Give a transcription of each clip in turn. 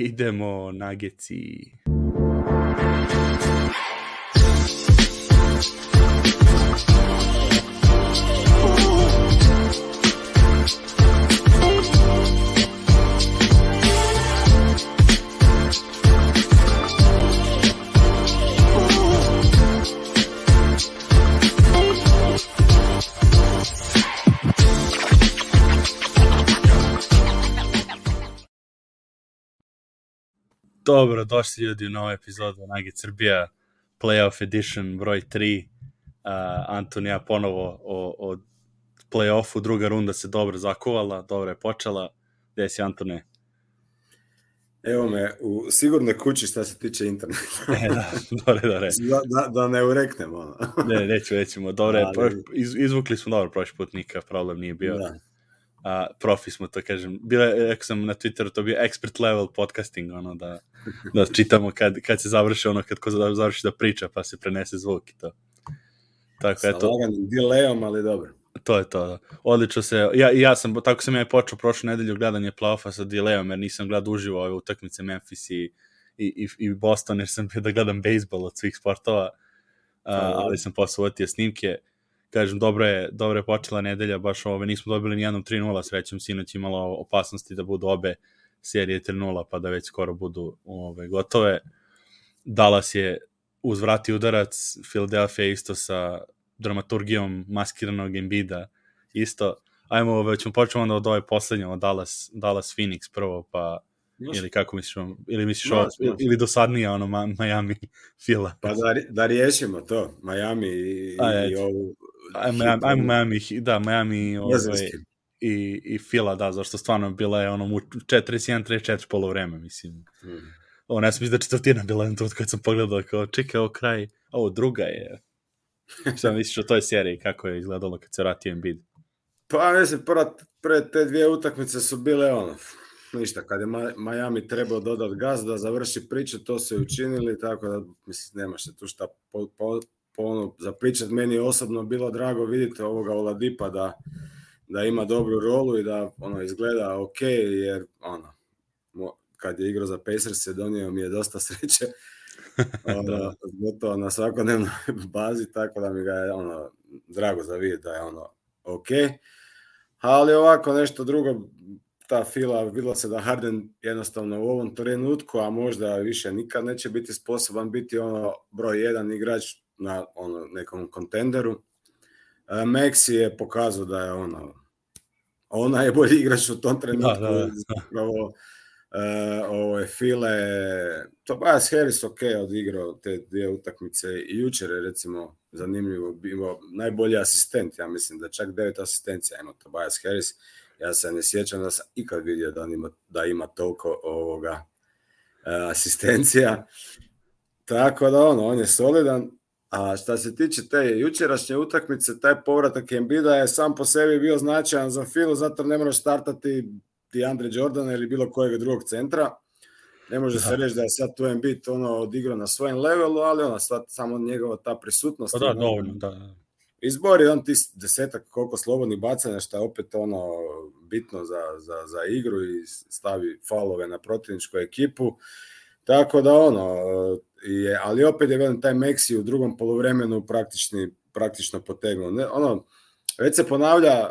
Idemo nageci. Dobro, došli ljudi u novu epizodu Nugget Srbija Playoff Edition broj 3. Uh, Antonija ponovo o, o playoffu, druga runda se dobro zakovala, dobro je počela. Gde si Antone? Evo me, u sigurnoj kući šta se tiče interneta. e, da, dobro, dobro. Da, da, da ne ureknemo. Ne, neću, nećemo. Dobro, Ali... iz, izvukli smo dobro prošli put, nikakav problem nije bio. Da a, profi smo, to kažem. Bila rekao sam na Twitteru, to bio expert level podcasting, ono, da, da čitamo kad, kad se završi ono, kad ko završi da priča, pa se prenese zvuk i to. Tako, Sa eto. laganim delayom, ali dobro. To je to, da. Odlično se, ja, ja sam, tako sam ja počeo prošlu nedelju gledanje playoffa sa delayom, jer nisam gledao uživo ove utakmice Memphis i, i, i Boston, jer sam bio da gledam bejsbol od svih sportova, uh, ali sam posle snimke kažem, dobro je, dobro je počela nedelja, baš ove, nismo dobili ni jednom 3-0, srećom, sinoć imalo opasnosti da budu obe serije 3-0, pa da već skoro budu ove, gotove. Dallas je uzvrati udarac, Philadelphia isto sa dramaturgijom maskiranog Embida isto. Ajmo, već ćemo početi onda od ove poslednje, od Dallas, Dallas Phoenix prvo, pa. Ili kako misliš, ili misliš može, ovo, ili dosadnije ono Miami Fila. Pa da, da riješimo to, Miami i, A, i ovu ajmo, ajmo Miami, da, Miami ovaj, i, i Fila, da, zašto stvarno bila je ono 41-34 polovreme, mislim. Hmm. Ovo ne sam da četvrtina bila jedan trut kad sam pogledao kao, čekaj, ovo kraj, ovo druga je. Šta misliš o toj seriji, kako je izgledalo kad se vratio Embiid? Pa, mislim, prva, pre te dvije utakmice su bile ono, ništa, kad je Miami trebao dodat gaz da završi priče, to se učinili, tako da, mislim, nema se tu šta po, po, ono, za pričat meni je osobno bilo drago vidjeti ovoga Oladipa da, da ima dobru rolu i da ono izgleda ok, jer ono, kad je igrao za Pacers se donio mi je dosta sreće. Ono, gotovo na svakodnevnoj bazi, tako da mi ga je ono, drago za vidjeti da je ono ok. Ali ovako nešto drugo, ta fila, videlo se da Harden jednostavno u ovom trenutku, a možda više nikad neće biti sposoban biti ono broj jedan igrač na ono, nekom kontenderu. E, Maxi je pokazao da je ono, on najbolji igrač u tom trenutku. Da, da, da. Zapravo, Uh, ovo je File, Tobias Harris ok odigrao te dvije utakmice i jučer je recimo zanimljivo bio najbolji asistent, ja mislim da čak devet asistencija ima Tobias Harris, ja se ne sjećam da sam ikad vidio da ima, da ima toliko ovoga uh, asistencija, tako da ono, on je solidan, A šta se tiče te jučerašnje utakmice, taj povratak Embida je sam po sebi bio značajan za Filu, zato ne moraš startati Andre Jordana ili bilo kojeg drugog centra. Ne može da. se reći da je sad tu Embiid ono odigrao na svojem levelu, ali ona sad samo njegova ta prisutnost. Pa da, dovoljno, da. Izbori on ti desetak koliko slobodnih bacanja, što je opet ono bitno za, za, za igru i stavi falove na protivničku ekipu. Tako da ono, je, ali opet je velim taj Meksi u drugom polovremenu praktični, praktično potegnuo. Ne, ono, već se ponavlja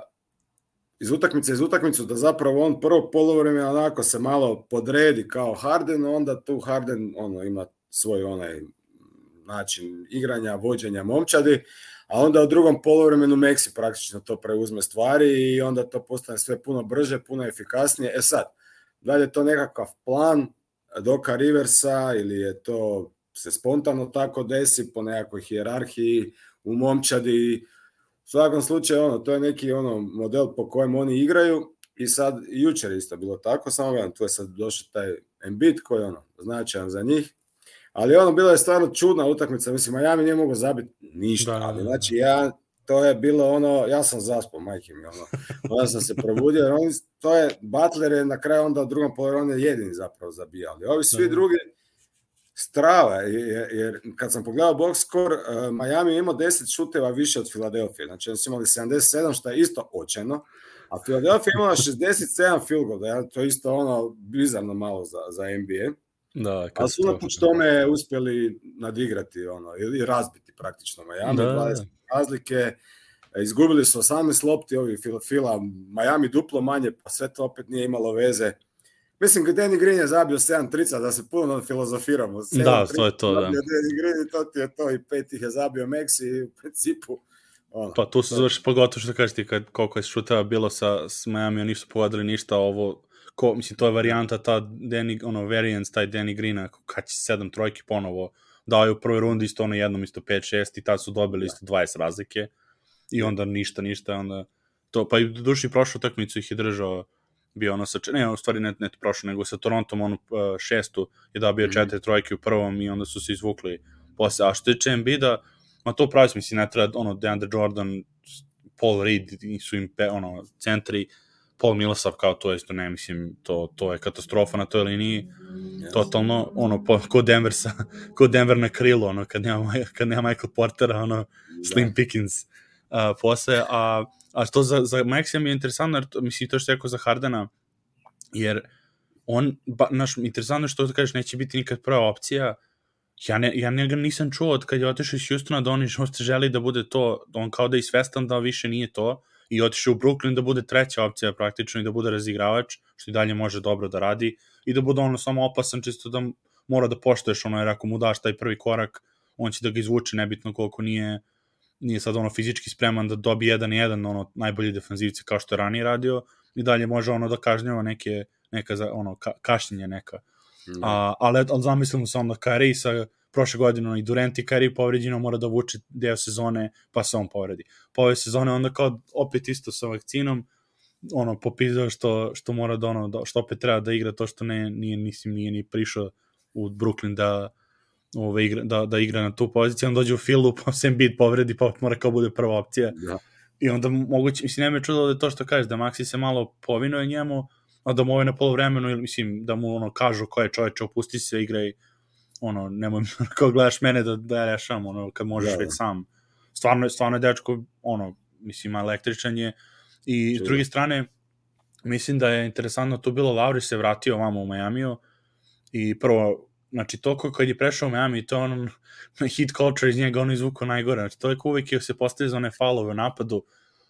iz utakmice iz utakmicu da zapravo on prvo polovreme onako se malo podredi kao Harden, onda tu Harden ono ima svoj onaj način igranja, vođenja momčadi, a onda u drugom polovremenu Meksi praktično to preuzme stvari i onda to postane sve puno brže, puno efikasnije. E sad, da li je to nekakav plan Doka Riversa ili je to se spontano tako desi po nekakvoj hijerarhiji u momčadi. U svakom slučaju, ono, to je neki ono model po kojem oni igraju i sad jučer isto bilo tako, samo gledam, tu je sad došao taj Embiid koji ono, značajan za njih, ali ono, bila je stvarno čudna utakmica, mislim, Miami nije mogo zabiti ništa, da, da, ali znači ja, to je bilo ono, ja sam zaspao, majke mi, ono, onda sam se probudio, jer oni, to je, Butler je na kraju onda u drugom polovremenu jedini zapravo zabijali, ovi svi da. drugi, strava, jer, jer kad sam pogledao box score, uh, Miami ima 10 šuteva više od Filadelfije, znači oni su imali 77, što je isto očajno, A Philadelphia imala 67 field goal, to je isto ono bizarno malo za, za NBA. Da, Ali su unatoč tome uspjeli nadigrati ono, ili razbiti praktično Miami, da. 20 razlike. Izgubili su 18 lopti ovi Fila, Miami duplo manje, pa sve to opet nije imalo veze. Mislim, Danny Green je zabio 7 trica, da se puno filozofiramo. Da, to je to, da. Danny Green, to ti je to, i pet ih je zabio Meksi i u principu Ono. Pa tu se završi pogotovo što kažeš ti kad, koliko je šuteva bilo sa, s Miami, nisu pogodili ništa ovo, ko, mislim, to je varijanta ta Danny, ono, variance, taj Danny Greena, kad će sedam trojki ponovo, dao je u prvoj rundi isto ono jednom, isto 5-6 i tad su dobili isto 20 razlike i onda ništa, ništa, onda to, pa i duši prošlu takmicu ih je držao bio ono sa, ne, u stvari ne, ne prošlo, nego sa Torontom ono šestu je da bio mm -hmm. četiri trojke u prvom i onda su se izvukli posle, a što tiče Embiida, ma to pravi mislim, ne treba, ono, DeAndre Jordan, Paul Reed su im, pe, ono, centri, Paul Millsap kao to isto ne mislim to to je katastrofa na toj liniji yes. totalno ono po, ko Denver sa ko Denver na krilo ono kad nema kad nema Michael Portera ono Slim da. Pickens uh, posle a a što za za Maxi mi je interesantno jer to, mislim to što je rekao za Hardena jer on ba, naš interesantno što da kažeš neće biti nikad prva opcija ja, ne, ja njega nisam čuo od kad je otišao iz Houstona da on želi da bude to, on kao da je svestan da više nije to i otišao u Brooklyn da bude treća opcija praktično i da bude razigravač, što i dalje može dobro da radi i da bude ono samo opasan čisto da mora da poštoješ ono jer ako mu daš taj prvi korak on će da ga izvuče nebitno koliko nije nije sad ono fizički spreman da dobije jedan jedan ono najbolji defanzivci kao što je ranije radio i dalje može ono da kažnjava neke neka za ono ka, kašnjenje neka Mm. A, ali, ali zamislimo se onda Kyrie sa prošle godine i Durant i Kyrie povređeno mora da vuče deo sezone pa se on povredi. Pa ove sezone onda kao opet isto sa vakcinom ono popizao što što mora da ono da, što opet treba da igra to što ne nije mislim nije ni prišao u Brooklyn da ove igra, da, da igra na tu poziciju, on dođe u filu, pa se bit povredi, pa mora kao bude prva opcija. Da. I onda moguće, mislim, nema čudo da je to što kažeš, da Maxi se malo povinuje njemu, a da mu ovaj na polovremenu, ili mislim, da mu ono kažu ko je čoveče, opusti se, igraj, ono, nemoj, kao gledaš mene da, da rešam, ono, kad možeš da, već da. sam. Stvarno, stvarno je dečko, ono, mislim, električan je, i s druge strane, mislim da je interesantno tu bilo, Lauri se vratio vamo u Majamiju, i prvo, znači, toliko kad je prešao u Miami, to on, hit culture iz njega, on izvukao najgore, znači, to je uvek je se postavio za one falove u napadu,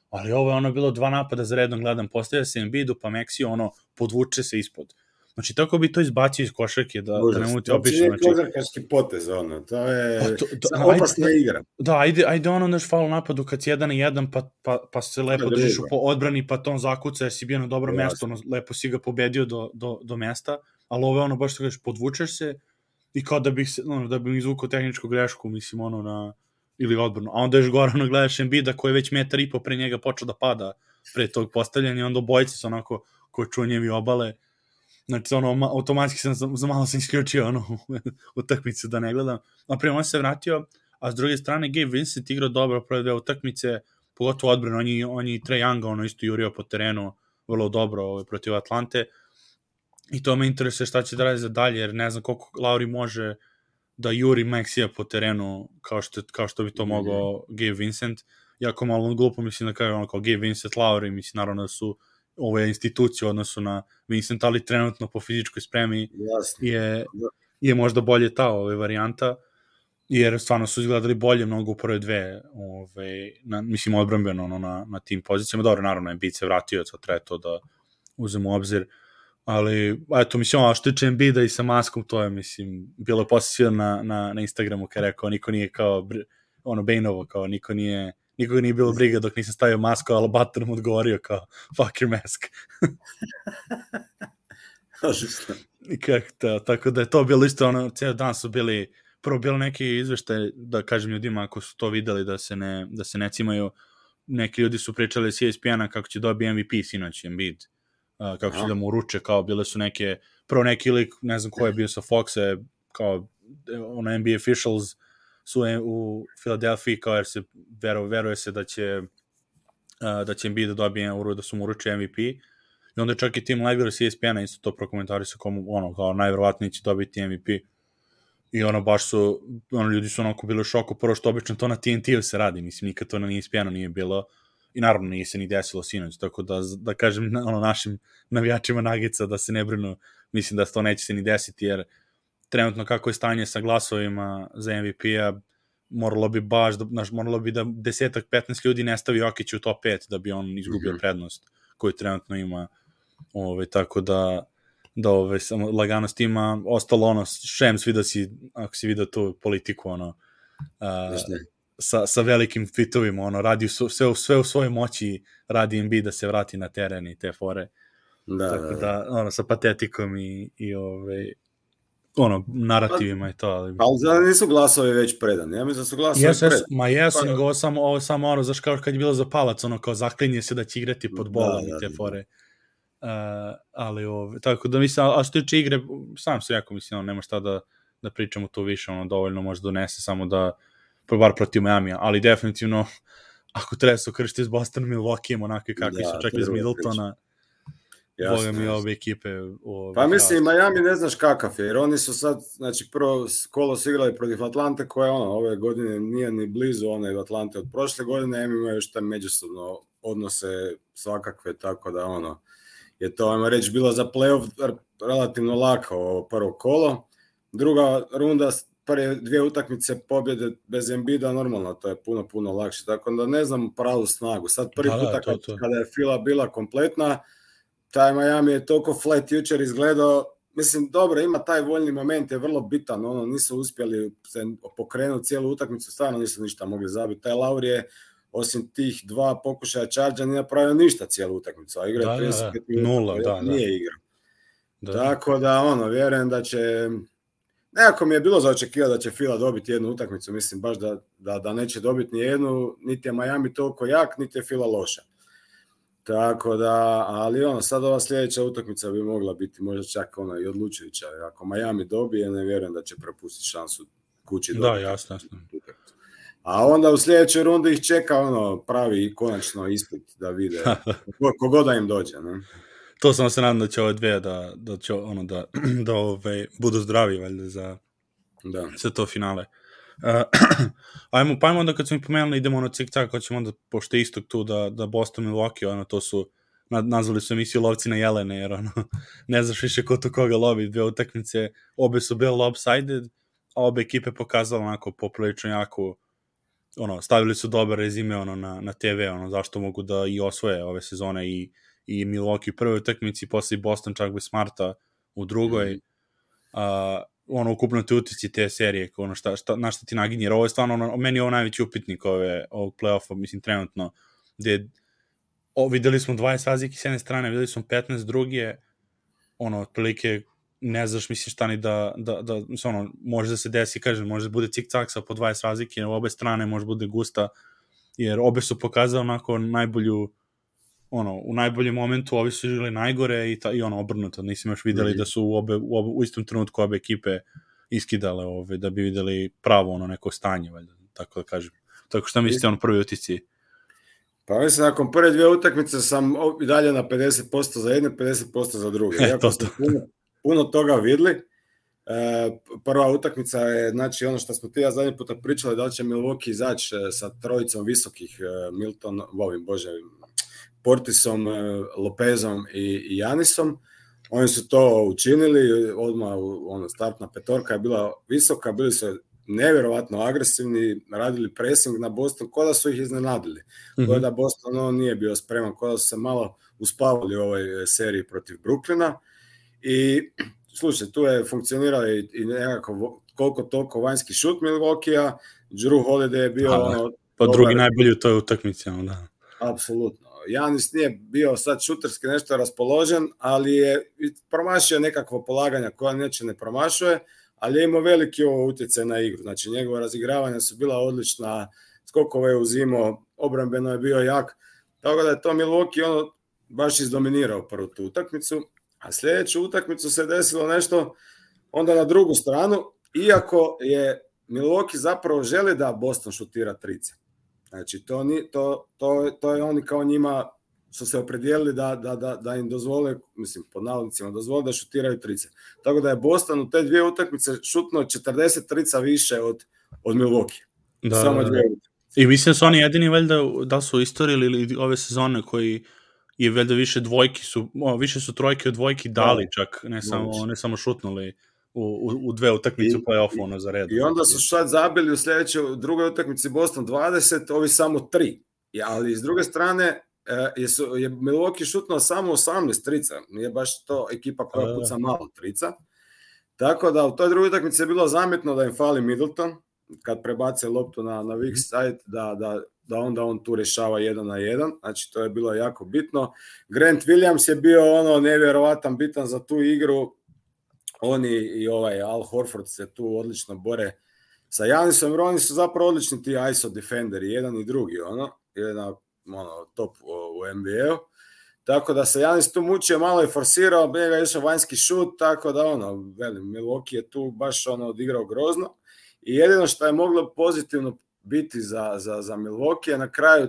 ali ovo je ono bilo dva napada za redom gledam, postavlja se Embiidu, pa Maxi ono podvuče se ispod. Znači, tako bi to izbacio iz košarke, da, Užas, da ne muti obično. Znači, kozarkaški potez, ono, to je to, to, opasna ajde, igra. Da, ajde, ajde ono naš faul napadu kad si jedan na jedan, pa, pa, pa se lepo da, držiš po odbrani, pa ton zakuca, jer si bio na dobro mesto, ono, lepo si ga pobedio do, do, do mesta, ali ovo je ono, baš što kažeš, podvučeš se i kao da bih, se, ono, da bih izvukao tehničku grešku, mislim, ono, na, ili odbranu. A onda još gore ono gledaš Embida koji je već metar i po pre njega počeo da pada pre tog postavljanja i onda obojice su onako ko čunjevi obale. Znači, ono, automatski sam, za malo sam isključio ono, utakmice da ne gledam. A prema on se vratio, a s druge strane Gabe Vincent igrao dobro prve dve utakmice, pogotovo odbrano, on je, on je Trae Younga ono isto jurio po terenu vrlo dobro ovaj, protiv Atlante. I to me interesuje šta će da radi za dalje, jer ne znam koliko Lauri može da juri Maxija po terenu kao što, kao što bi to mhm. mogao Gabe Vincent. Jako malo glupo mislim da kažem ono kao Gabe Vincent, Lauri, mislim naravno da su ove institucije odnosu na Vincent, ali trenutno po fizičkoj spremi Jasne. je, je možda bolje ta ove varijanta, jer stvarno su izgledali bolje mnogo u prve dve, ove, na, mislim odbrambeno ono, na, na tim pozicijama. Dobro, naravno, Embiid se vratio, sad treba to da uzemo u obzir. Ali eto mislim a što tiče Embida i sa maskom to je mislim bilo posle na, na, na Instagramu kad rekao niko nije kao ono Baneovo kao niko nije nikoga nije bilo briga dok nisam stavio masku, ali Butler mu odgovorio kao fuck your mask. I kak to, tako da je to bilo isto ono, ceo dan su bili, prvo bilo neki izveštaj, da kažem ljudima ako su to videli da se ne, da se ne cimaju, neki ljudi su pričali s ESPN-a kako će dobiti MVP sinoć Embiid. Uh, uh, kako će da mu uruče, kao bile su neke, prvo neki lik, ne znam ko je bio sa Foxe, kao ono NBA officials su u Filadelfiji, kao jer se vero, veruje se da će uh, da će Embiid da dobije uru, da su mu uruče MVP. I onda čak i Tim Legler s ESPN-a isto to prokomentarisao kao, ono, kao najverovatnije će dobiti MVP. I ono, baš su, ono, ljudi su onako bili u šoku, prvo što obično to na TNT-u se radi, mislim, nikad to na ESPN-u nije bilo i naravno nije se ni desilo sinoć, tako da, da kažem ono, našim navijačima Nagica da se ne brinu, mislim da to neće se ni desiti, jer trenutno kako je stanje sa glasovima za MVP-a, moralo bi baš, da, znaš, moralo bi da desetak, 15 ljudi ne stavi Jokić u top 5 da bi on izgubio mm -hmm. prednost koju trenutno ima. Ove, tako da, da ove, samo lagano s tima, ostalo ono, šem svi da si, ako si vidio tu politiku, ono, uh, sa, sa velikim fitovima, ono, radi su, sve, sve u svojoj moći radi MB da se vrati na teren i te fore. Da, Tako da, da, da ono, sa patetikom i, i ove, ono, narativima pa, i to. Ali, ali za nisu glasovi već predani, ja mislim da su glasovi jesu, predani. Ma jesu, pa, nego ovo samo, ovo samo ono, zaš kao kad je bilo za palac, ono, kao zaklinje se da će igrati pod bolom da, i te da, fore. Uh, ali ove, tako da mislim, a, što tiče igre, sam se jako mislim, ono, nema šta da, da pričamo tu više, ono, dovoljno može donese samo da, pa bar protiv Miami, ali definitivno, ako treba se ukršiti s Boston Milwaukee, onako kakvi da, su čak iz Middletona, Boga mi ove ekipe. Ove pa mislim, Miami ne znaš kakav je, jer oni su sad, znači prvo kolo su igrali protiv Atlante, koja ono, ove godine nije ni blizu one Atlante od prošle godine, im imaju još tam međusobno odnose svakakve, tako da ono, je to, ajmo reći, bilo za playoff relativno lako prvo kolo. Druga runda, prve dvije utakmice pobjede bez Embida, normalno, to je puno, puno lakše. Tako da ne znam pravu snagu. Sad prvi da, da kad, kada je fila bila kompletna, taj Miami je toliko flat jučer izgledao, mislim, dobro, ima taj voljni moment, je vrlo bitan, ono, nisu uspjeli se pokrenuti cijelu utakmicu, stvarno nisu ništa mogli zabiti. Taj Lauri je, osim tih dva pokušaja čarđa, nije napravio ništa cijelu utakmicu, a igra da, 35 da, da. Nula, da, da. nije igra. Da. Tako da, ono, vjerujem da će, nekako mi je bilo za očekivati da će Fila dobiti jednu utakmicu, mislim baš da, da, da neće dobiti ni jednu, niti je Miami toliko jak, niti je Fila loša. Tako da, ali ono, sad ova sljedeća utakmica bi mogla biti možda čak ono i odlučujuća. Ako Miami dobije, ne vjerujem da će propustiti šansu kući Da, jasno, jasno. A onda u sljedećoj rundi ih čeka ono pravi konačno ispit da vide kogoda im dođe. Ne? To sam se nadam da će ove dve da, da će ono da, da ove, budu zdravi valjda za, da. za to finale. Uh, ajmo, pa ajmo onda kad smo mi pomenuli idemo na cik tak, ćemo onda, pošto je istog tu da, da Boston Milwaukee, ono, to su nazvali su emisiju lovci na jelene, jer ono, ne znaš više ko to koga lovi, dve utakmice, obe su bile lopsided, a obe ekipe pokazala onako poprilično jako ono, stavili su dobar rezime ono, na, na TV, ono, zašto mogu da i osvoje ove sezone i, i Milwaukee u prvoj utakmici, posle i Boston čak bi Smarta u drugoj. Mm. Uh, ono, ukupno te utici te serije, ono, šta, šta, na šta ti naginje, ovo je stvarno, ono, meni je ovo najveći upitnik ove, ovog playoffa, mislim, trenutno, gde o, videli smo 20 razlike s jedne strane, videli smo 15 druge, ono, otprilike, ne znaš, mislim, šta ni da, da, da mislim, ono, može da se desi, kažem, može da bude cik-cak sa po 20 razlike, obe strane može bude gusta, jer obe su pokazali onako najbolju ono, u najboljem momentu ovi su igrali najgore i, ta, i ono obrnuto, nisam još videli mm -hmm. da su u, obe, u, obe, u istom trenutku obe ekipe iskidale ove, da bi videli pravo ono neko stanje, valjda, tako da kažem. Tako šta mislite ono prvi utisci? Pa mislim, nakon prve dvije utakmice sam i dalje na 50% za jedne, 50% za druge. E, Iako to, to. Puno, puno toga vidli. E, prva utakmica je, znači ono što smo ti ja zadnji puta pričali, da li će Milwaukee izaći e, sa trojicom visokih e, Milton, ovim, bože, Portisom, e, Lopezom i, Janisom. Oni su to učinili, odmah ono, startna petorka je bila visoka, bili su nevjerovatno agresivni, radili pressing na Boston, ko da su ih iznenadili. Mm -hmm. da Boston on nije bio spreman, ko da su se malo uspavali u ovoj seriji protiv Brooklyna. I slušaj, tu je funkcionirao i, i nekako koliko toliko vanjski šut Milwaukee-a, Drew Holiday je bio ono... Pa drugi najbolji u toj utakmici, da. Apsolutno. Janis nije bio sad šuterski nešto raspoložen, ali je promašio nekakvo polaganja koja neće ne promašuje, ali je imao veliki ovo utjecaj na igru. Znači, njegove razigravanja su bila odlična, skokove je uzimao, obrambeno je bio jak, tako da je to Milwaukee ono baš izdominirao prvu tu utakmicu, a sljedeću utakmicu se desilo nešto onda na drugu stranu, iako je Milwaukee zapravo želi da Boston šutira trice. Znači, to, ni, to, to, to je oni kao njima su se opredijelili da, da, da, da im dozvole, mislim, pod navodnicima, dozvole da šutiraju trice. Tako da je Boston u te dvije utakmice šutno 40 trica više od, od Milwaukee. Da, Samo da, dvije I mislim da su oni jedini, valjda, da su u istoriji ili ove sezone koji je valjda više dvojki su, o, više su trojke od dvojki dali da, čak, ne samo, ne samo šutnuli u, u, u dve utakmice u play-offu ono za red. I onda su sad zabili u sledećoj, u drugoj utakmici Boston 20, ovi samo 3. Ja, ali s druge strane, e, je, su, je Milwaukee šutnuo samo 18 trica, nije baš to ekipa koja puca malo trica. Tako da u toj drugoj utakmici je bilo zametno da im fali Middleton, kad prebace loptu na, na weak side, da, da, da onda on tu rešava jedan na jedan, znači to je bilo jako bitno. Grant Williams je bio ono nevjerovatan bitan za tu igru, oni i ovaj Al Horford se tu odlično bore sa Janisom, jer oni su zapravo odlični ti ISO defenderi, jedan i drugi, ono, jedan ono, top u NBA-u. Tako da se Janis tu mučio, malo je forsirao, njega je išao vanjski šut, tako da ono, velim, Milwaukee je tu baš ono odigrao grozno. I jedino što je moglo pozitivno biti za, za, za Milwaukee, na kraju,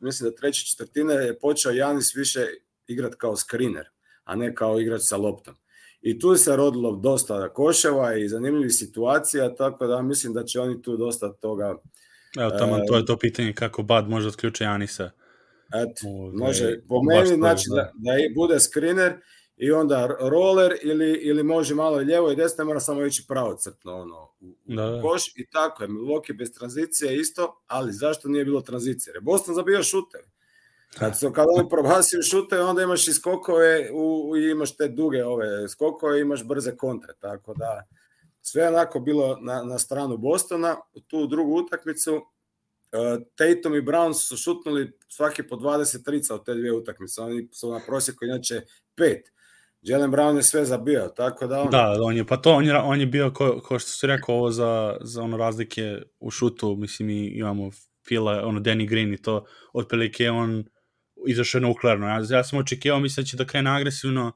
mislim da treće četvrtine je počeo Janis više igrat kao screener, a ne kao igrač sa loptom. I tu se rodilo dosta koševa i zanimljivih situacija, tako da mislim da će oni tu dosta toga... Evo, tamo, to je to pitanje kako Bad može otključiti Janisa. Eto, može, po meni, znači da, da bude screener i onda roller ili, ili može malo i lijevo i desno, mora samo ići pravo crtno ono, u, da, da. koš i tako je. Milwaukee bez tranzicije isto, ali zašto nije bilo tranzicije? Jer Boston zabio šuter. Kad, su, kad oni probasiju šute, onda imaš i skokove u, i imaš te duge ove skokove, imaš brze kontre, tako da sve onako bilo na, na stranu Bostona. Tu drugu utakmicu uh, Tatum i Brown su šutnuli svaki po 20 trica od te dvije utakmice. Oni su na prosjeku inače pet. Jalen Brown je sve zabio, tako da on... Da, on je, pa to, on je, on je bio, ko, ko što si rekao, ovo za, za ono razlike u šutu, mislim, i imamo Fila, ono, Danny Green i to, otprilike on izašao nuklearno. Ja, ja sam očekivao, mislim da će da krene agresivno,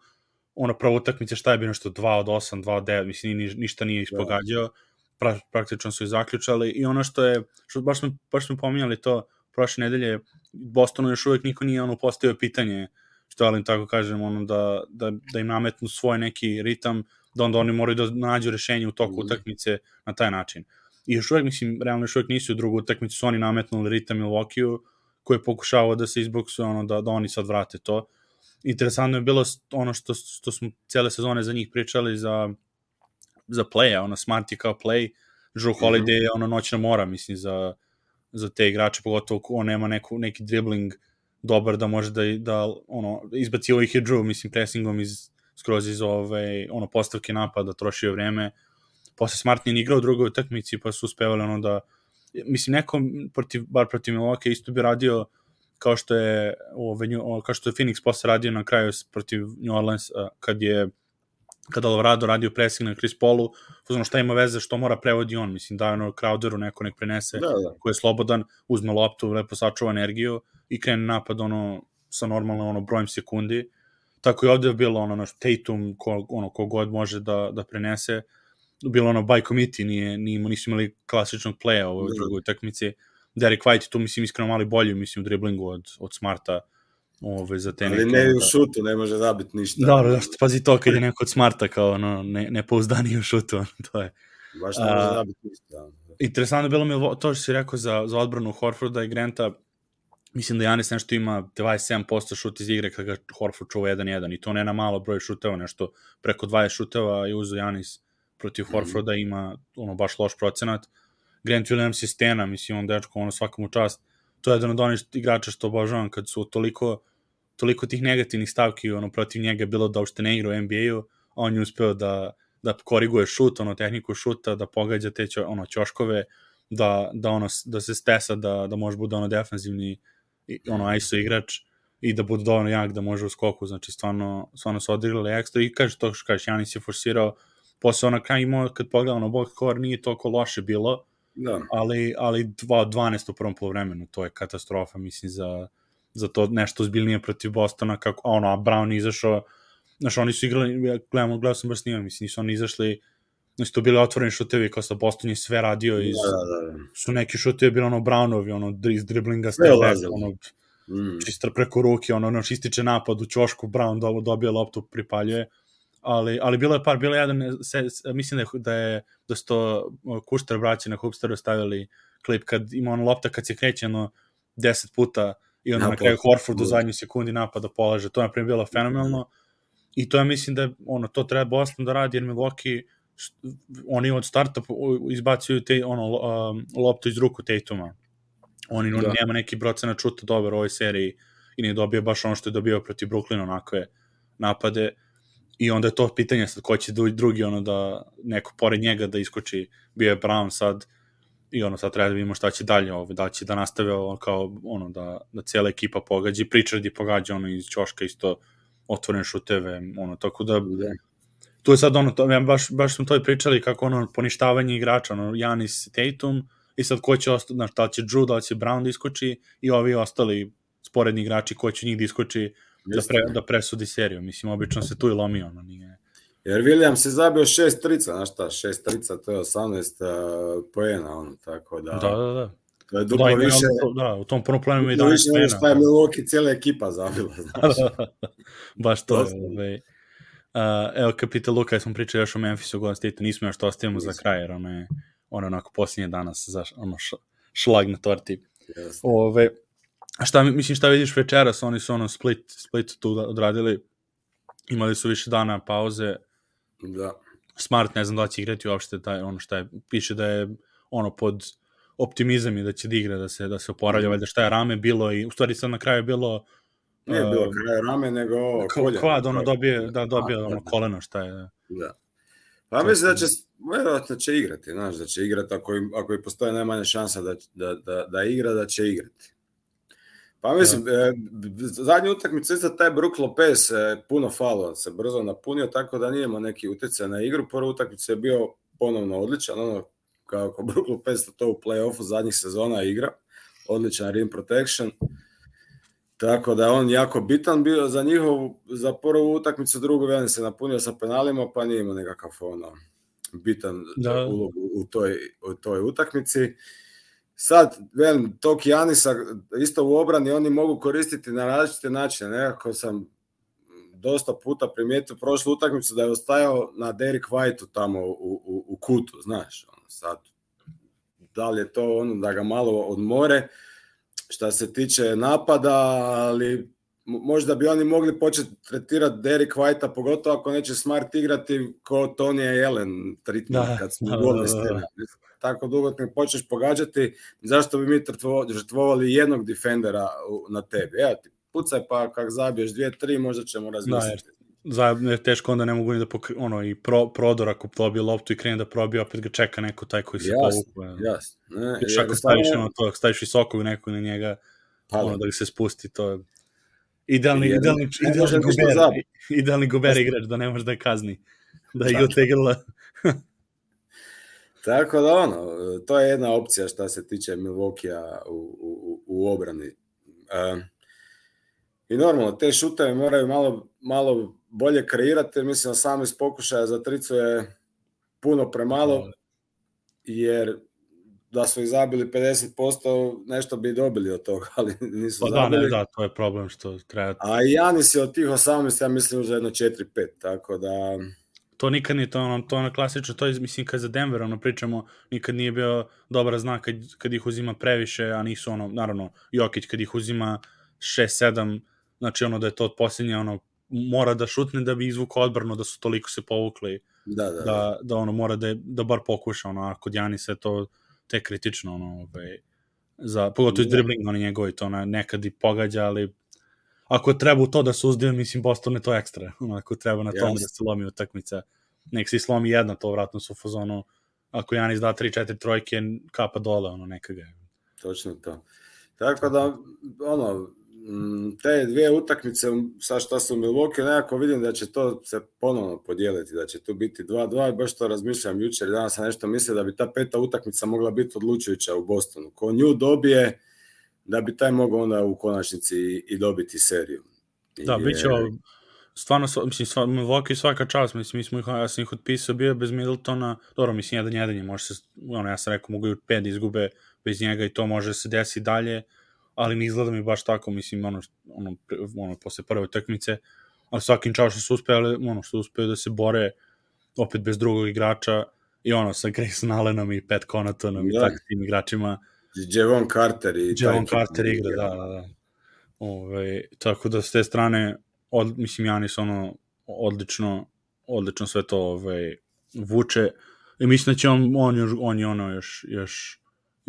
ono prvo utakmice šta je bilo nešto 2 od 8, 2 od 9, mislim ni, ništa nije ispogađao, pra, praktično su i zaključali i ono što je, što baš smo, baš smo pominjali to prošle nedelje, Bostonu još uvek niko nije ono postavio pitanje, što ali tako kažem, ono da, da, da im nametnu svoj neki ritam, da onda oni moraju da nađu rešenje u toku mm. utakmice na taj način. I još uvek, mislim, realno još uvek nisu u drugu utakmicu, su oni nametnuli ritam Milwaukee-u, koji je pokušavao da se izboksuje, ono, da, da oni sad vrate to. Interesantno je bilo ono što, što smo cele sezone za njih pričali za, za play ono, Smart je kao play, Drew mhm. Holiday je ono noćna mora, mislim, za, za te igrače, pogotovo on nema neku, neki dribbling dobar da može da, da ono, izbacio ih je Drew, mislim, pressingom iz, skroz iz ove, ono, postavke napada, trošio vreme. Posle Smart nije igrao u drugoj utakmici, pa su uspevali ono da, mislim, neko, protiv, bar protiv Milwaukee isto bi radio kao što je ove, kao što je Phoenix posle radio na kraju protiv New Orleans kad je kada Alvarado radio pressing na Chris Paulu, uzmano šta ima veze, što mora prevodi on, mislim, da ono Crowderu neko nek prenese, da, da. ko je slobodan, uzme loptu, lepo sačuva energiju i krene napad ono sa normalno ono brojem sekundi. Tako je ovde bilo ono naš Tatum, ko, ono, kogod može da, da prenese, bilo ono by committee, nije, nije, nisu imali klasičnog playa u ovoj da. drugoj utakmici. Derek White tu mislim iskreno mali bolji mislim u driblingu od, od Smarta ove, za te Ali ne u šutu, ne može zabiti ništa. Dobro, da, pazi to kad je neko od Smarta kao ono, ne, ne pouzdani u šutu, to je. Baš ne može zabiti ništa. Da. Interesantno bilo mi to što si rekao za, za odbranu Horforda i Granta, mislim da Janis nešto ima 27% šut iz igre kada ga Horford čuva 1-1 i to ne na malo broj šuteva, nešto preko 20 šuteva je uzo Janis protiv mhm. Horforda ima ono baš loš procenat. Grant Williams je stena, mislim, on dečko, ono svakom čast. To je jedan od onih igrača što obožavam kad su toliko, toliko tih negativnih stavki ono, protiv njega bilo da ušte ne igra u NBA-u, a on je uspeo da, da koriguje šut, ono, tehniku šuta, da pogađa te čo, ono, ćoškove, da, da, ono, da se stesa, da, da može bude ono defensivni ono, ISO igrač i da bude dovoljno jak da može u skoku, znači stvarno, stvarno su odigrali ekstra i kaže to što kažeš, Janis je forsirao posle ona kraj imao, kad pogledamo na box score, nije toliko loše bilo, da. ali, ali 12 u prvom polovremenu, to je katastrofa, mislim, za, za to nešto zbiljnije protiv Bostona, kako, ono, a Brown izašao, znaš, oni su igrali, ja gledamo, gledao sam baš snimam, mislim, nisu oni izašli, znači, to bili otvoreni šutevi, kao sa Boston je sve radio, iz, da, da, da. su neki šutevi bili ono Brownovi, ono, iz driblinga, sve ono, mm. čisto preko ruke, ono, ono, ističe napad u čošku, Brown dobije loptu, pripaljuje, ali, ali bilo je par, bilo je jedan, se, mislim da je, da je da sto Kušter braći na Hupsteru stavili klip kad ima ono lopta kad se kreće ono 10 puta i onda Na na kraju pola. Horford u zadnjoj sekundi napada polaže. To je na primjer bilo fenomenalno. I to ja mislim da je, ono, to treba Boston da radi, jer Milwaukee oni od starta izbacuju te, ono, um, loptu iz ruku Tatuma. Oni Da. da. nema neki procenat čuta dobar u ovoj seriji i ne dobio baš ono što je dobio protiv Brooklyna, onakve napade. I onda je to pitanje sad ko će drugi ono da neko pored njega da iskoči bio je Brown sad i ono sad treba da vidimo šta će dalje ovo, da će da nastave ovo kao ono da, da cijela ekipa pogađa i Pritchard i pogađa ono iz ćoška isto otvorene šuteve, ono, tako da Da. tu je sad ono, to, ja baš, baš smo to i pričali kako ono poništavanje igrača, ono, Janis Tatum i sad ko će ostati, znaš, da će Drew, da će Brown da iskoči i ovi ostali sporedni igrači ko će njih da iskoči da, pre, da presudi seriju. Mislim, obično se tu i lomi, ono, nije... Jer Williams je zabio šest trica, znaš šta, šest trica, to je 18 uh, poena, ono, tako da, Da, da, da. to je Da, duplo ima, više, da, u tom prvom planu duplo 11 više nego šta je Milwaukee cijela ekipa zabila, znaš. Baš to je. Dosta. Ovaj. Uh, evo, kad pita Luka, ja smo pričali još o Memphisu, Golden State, nismo još to ostavimo za Nismo. kraj, jer ono je, ono je onako posljednje danas, za, ono, š, šlag na torti. Jeste. Ove, a šta, mi- mislim, šta vidiš večeras, oni su ono split, split tu odradili, imali su više dana pauze, Da. Smart ne znam da će igrati uopšte taj, ono šta je, piše da je ono pod optimizam i da će da igra, da se, da se oporavlja, Mhm. valjda šta je rame bilo i u stvari sad na kraju je bilo Nije uh, bilo kraj rame, nego koljeno. Kvad, ono dobije, da dobije A, ono koljeno. koleno, šta je. Da. Pa mislim da će, vjerojatno će igrati, znaš, da će igrati ako, im, ako i postoje najmanja šansa da, da, da, da igra, da će igrati. Pa mislim, e, b- zadnju utakmicu isto taj Brook Lopez e, puno falo se brzo napunio, tako da nije imao neki utjecaj na igru. Prva utakmica je bio ponovno odličan, ono kako Brook Lopez to u play-offu zadnjih sezona igra, odličan rim protection. Tako da on jako bitan bio za njihovu, za prvu utakmicu, drugu velim se napunio sa penalima, pa nije imao nekakav ono, bitan Da. ulogu u toj, u toj utakmici. Sad, velim, tog Janisa isto u obrani oni mogu koristiti na različite načine. Nekako sam dosta puta primijetio prošlu utakmicu da je ostajao na Derek Whiteu tamo u, u, u kutu, znaš. Ono, sad, da li je to ono da ga malo odmore, šta se tiče napada, ali možda bi oni mogli početi tretirati Derek Whitea, pogotovo ako neće Smart igrati ko Tony Allen treatment Da, kad su da, da, da, da. Tako dugo ne počneš pogađati, zašto bi mi žrtvovali jednog defendera na tebi? Evo ti, pucaj pa kak zabiješ dvije, tri, možda ćemo razmisliti. Za, je teško onda ne mogu ni da pokri, ono, i pro, prodor ako dobije loptu i krene da probije, opet ga čeka neko taj koji se Jasno, povuku. Jasno. Ne, Još jer ako staviš, ono, to, staviš visokog nekog na njega, Pa da. ono, da ga se spusti, to je idealni, Jer idealni, idealni guber, idealni guber Jeste. igrač, da ne može da kazni. Da je igrala Tako da ono, to je jedna opcija šta se tiče Milwaukee u, u, u obrani. E, I normalno, te šuteve moraju malo, malo bolje kreirati, jer mislim da sam iz pokušaja za tricu je puno premalo, jer da su ih zabili 50%, nešto bi dobili od toga, ali nisu Pa da, zabili. ne, da, to je problem što treba A i Janis je od tih 18, ja mislim, uzeo jedno 4-5, tako da... to nikad nije to ono, to ono klasično, to je, mislim, kad za Denver, ono, pričamo, nikad nije bio dobar znak kad, kad ih uzima previše, a nisu, ono, naravno, Jokić kad ih uzima 6-7, znači, ono, da je to od posljednje, ono, mora da šutne da bi izvukao odbranu, da su toliko se povukli, Da, da, da. da, da ono, mora da, je, da bar pokuša, ono, a kod Janisa je to te kritično, ono, ovaj, za, pogotovo iz Da. driblinga, ono, njegovi, to ona, nekad i pogađa, ali ako treba u to da se uzdije, mislim, Boston je to ekstra. Ono, ako treba na tome Jasno. da se lomi utakmica, nek se slomi jedna, to vratno su u fazonu, ako Janis da 3-4 trojke, kapa dole, ono, neka ga. je. Točno to. Tako da, ono, te dvije utakmice, sad šta su Milwaukee, nekako vidim da će to se ponovno podijeliti, da će tu biti 2-2 i baš to razmišljam jučer i danas sam nešto mislio da bi ta peta utakmica mogla biti odlučujuća u Bostonu. Ko nju dobije, da bi taj mogao onda u konačnici i, i dobiti seriju. Da, Jer- bit će ovo, stvarno, mislim, sva, Milwaukee svaka čast, mislim, mi smo ih, ja sam ih otpisao, bio je bez Middletona, dobro, mislim, jedan jedan je, može se, ono, ja sam rekao, mogu i pet da izgube bez njega i to može se desi dalje, ali ne izgleda mi baš tako, mislim, ono, ono, ono posle prve utakmice, ali svakim čao što su uspeli, ono, što uspeli da se bore opet bez drugog igrača i ono, sa Grayson Allenom i Pat Connaughtonom i Da. takvim igračima, Javon Carter i Javon Carter igra, da, da, da. Ove, tako da s te strane, od, mislim, Janis ono, odlično, odlično sve to ove, vuče. I mislim da će on, on, još, on je ono još, još,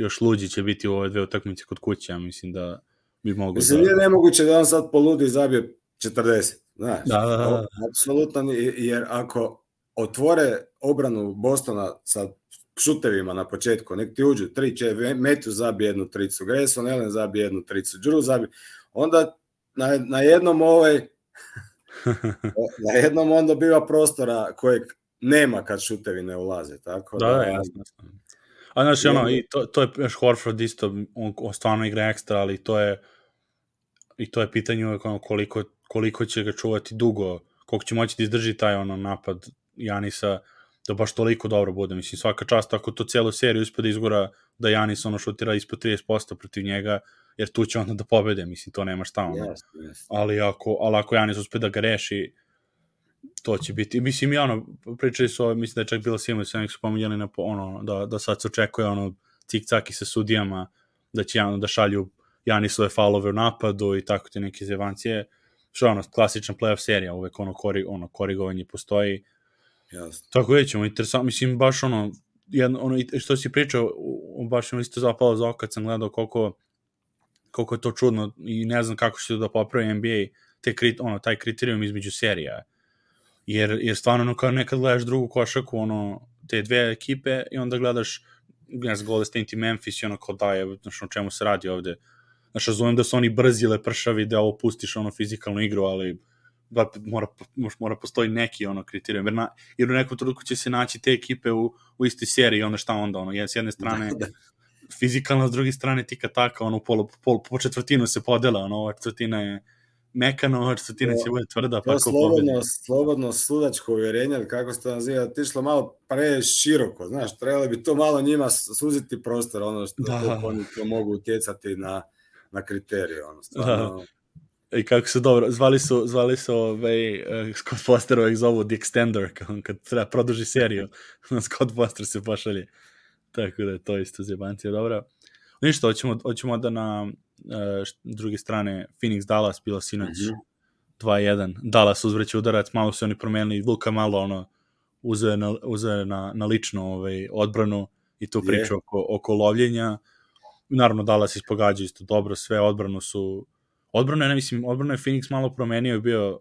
još luđi će biti u ove dve utakmice kod kuće, ja mislim da bi mogu Mislim, da... nije nemoguće da on sad poludi i zabije 40, znaš. Da, da, da. Apsolutno, jer ako otvore obranu Bostona sa šutevima na početku, nek ti uđu tri, če, Metu zabije jednu tricu, Grayson Allen zabije jednu tricu, Drew zabije, onda na, na jednom ovaj na jednom onda biva prostora kojeg nema kad šutevi ne ulaze, tako da... Da, da jasno. A znaš, ono, i to, to je još Horford isto, on, on stvarno igra ekstra, ali to je i to je pitanje uvek ono, koliko, koliko će ga čuvati dugo, koliko će moći da izdrži taj ono napad Janisa, da baš toliko dobro bude. Mislim, svaka čast ako to celu seriju uspe da izgura da Janis ono šutira ispod 30% protiv njega, jer tu će onda da pobede, mislim, to nema šta ono. Yes, yes. Ali, ako, ali ako Janis uspe da ga reši, to će biti, mislim, ja ono, pričali su, mislim da je čak bilo svima, sve nek su pominjali na, ono, da, da sad se očekuje ono, cik-caki sa sudijama, da će ono, da šalju Janisove faulove u napadu i tako te neke zevancije, što je ono, klasična playoff serija, uvek ono, kori, ono korigovanje postoji, Jasno. Tako je, ćemo, interesantno, mislim, baš ono, jedno, ono, što si pričao, baš mi isto zapalo za oko kad sam gledao koliko, koliko je to čudno i ne znam kako će da popravi NBA te krit, ono, taj kriterijum između serija. Jer, jer stvarno, ono, kao nekad gledaš drugu košaku, ono, te dve ekipe i onda gledaš, ne znam, Golden State i Memphis i ono kao da je, znaš, o čemu se radi ovde. Znaš, razumem da su oni brzi ili pršavi, da ovo pustiš ono fizikalnu igru, ali da mora, mora postoji neki ono kriterijum, jer, na, jer u nekom trenutku će se naći te ekipe u, u istoj seriji, ono šta onda, ono, s jedne strane da, da. fizikalno, s druge strane tika taka, ono, polo, pol, po četvrtinu se podela, ono, ova četvrtina je mekano, četvrtina će bude tvrda, pa slobodno, slobodno sudačko uvjerenje, kako se to naziva, ti šlo malo pre široko, znaš, trebalo bi to malo njima suziti prostor, ono što da. oni to mogu utjecati na, na kriterije, ono, stvarno. Da i kako se dobro, zvali su, zvali su ovaj, uh, Scott Foster ovih zovu The Extender, kad treba produži seriju, Scott Foster se pošalje. Tako da je to isto zjebancija, dobro. Ništa, hoćemo, hoćemo da na druge strane Phoenix Dallas bilo sinoć mm -hmm. 2-1. Dallas uzvreće udarac, malo su oni promenili, Luka malo ono uzeo na, uzeo na, na lično ovaj, odbranu i tu priču oko, oko lovljenja. Naravno, Dallas ispogađa isto dobro, sve odbranu su odbrano je, ne mislim, odbrano je Phoenix malo promenio i bio,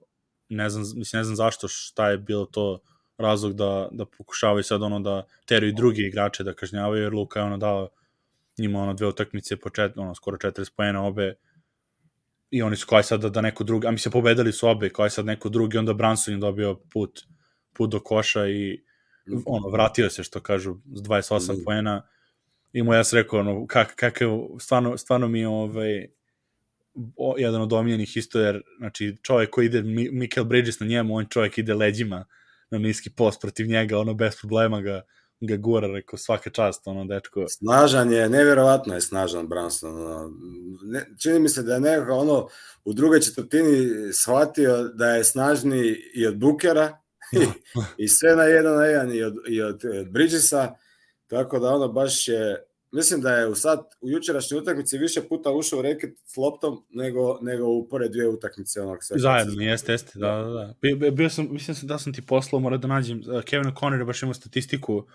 ne znam, mislim, ne znam zašto, šta je bilo to razlog da, da pokušavaju sad ono da teraju drugi igrače da kažnjavaju, jer Luka je ono dao njima ono dve utakmice po čet, ono, skoro 40 pojena obe i oni su kao sad da, da neko drugi, a mi se pobedali su obe, kao sad neko drugi, onda Branson je dobio put, put do koša i ono, vratio se, što kažu, s 28 mm. poena i mu ja sam rekao, ono, kak, kakav, stvarno, stvarno mi je ovaj, o, jedan od omiljenih isto, jer znači, čovjek koji ide, Michael Bridges na njemu, on čovjek ide leđima na niski post protiv njega, ono bez problema ga, ga gura, rekao svaka čast, ono dečko. Snažan je, nevjerovatno je snažan Branson. Ono. Ne, čini mi se da je nekako ono u drugoj četvrtini shvatio da je snažniji i od Bukera i, i sve na jedan na jedan i od, i od, od Bridgesa, tako da ono baš je mislim da je u sad u jučerašnjoj utakmici više puta ušao u reket s loptom nego, nego u pored dvije utakmice onog sve. Zajedno, jeste, jeste, da, da, da. Bio, bio sam, mislim da sam ti poslao, mora da nađem, Kevin O'Connor baš imao statistiku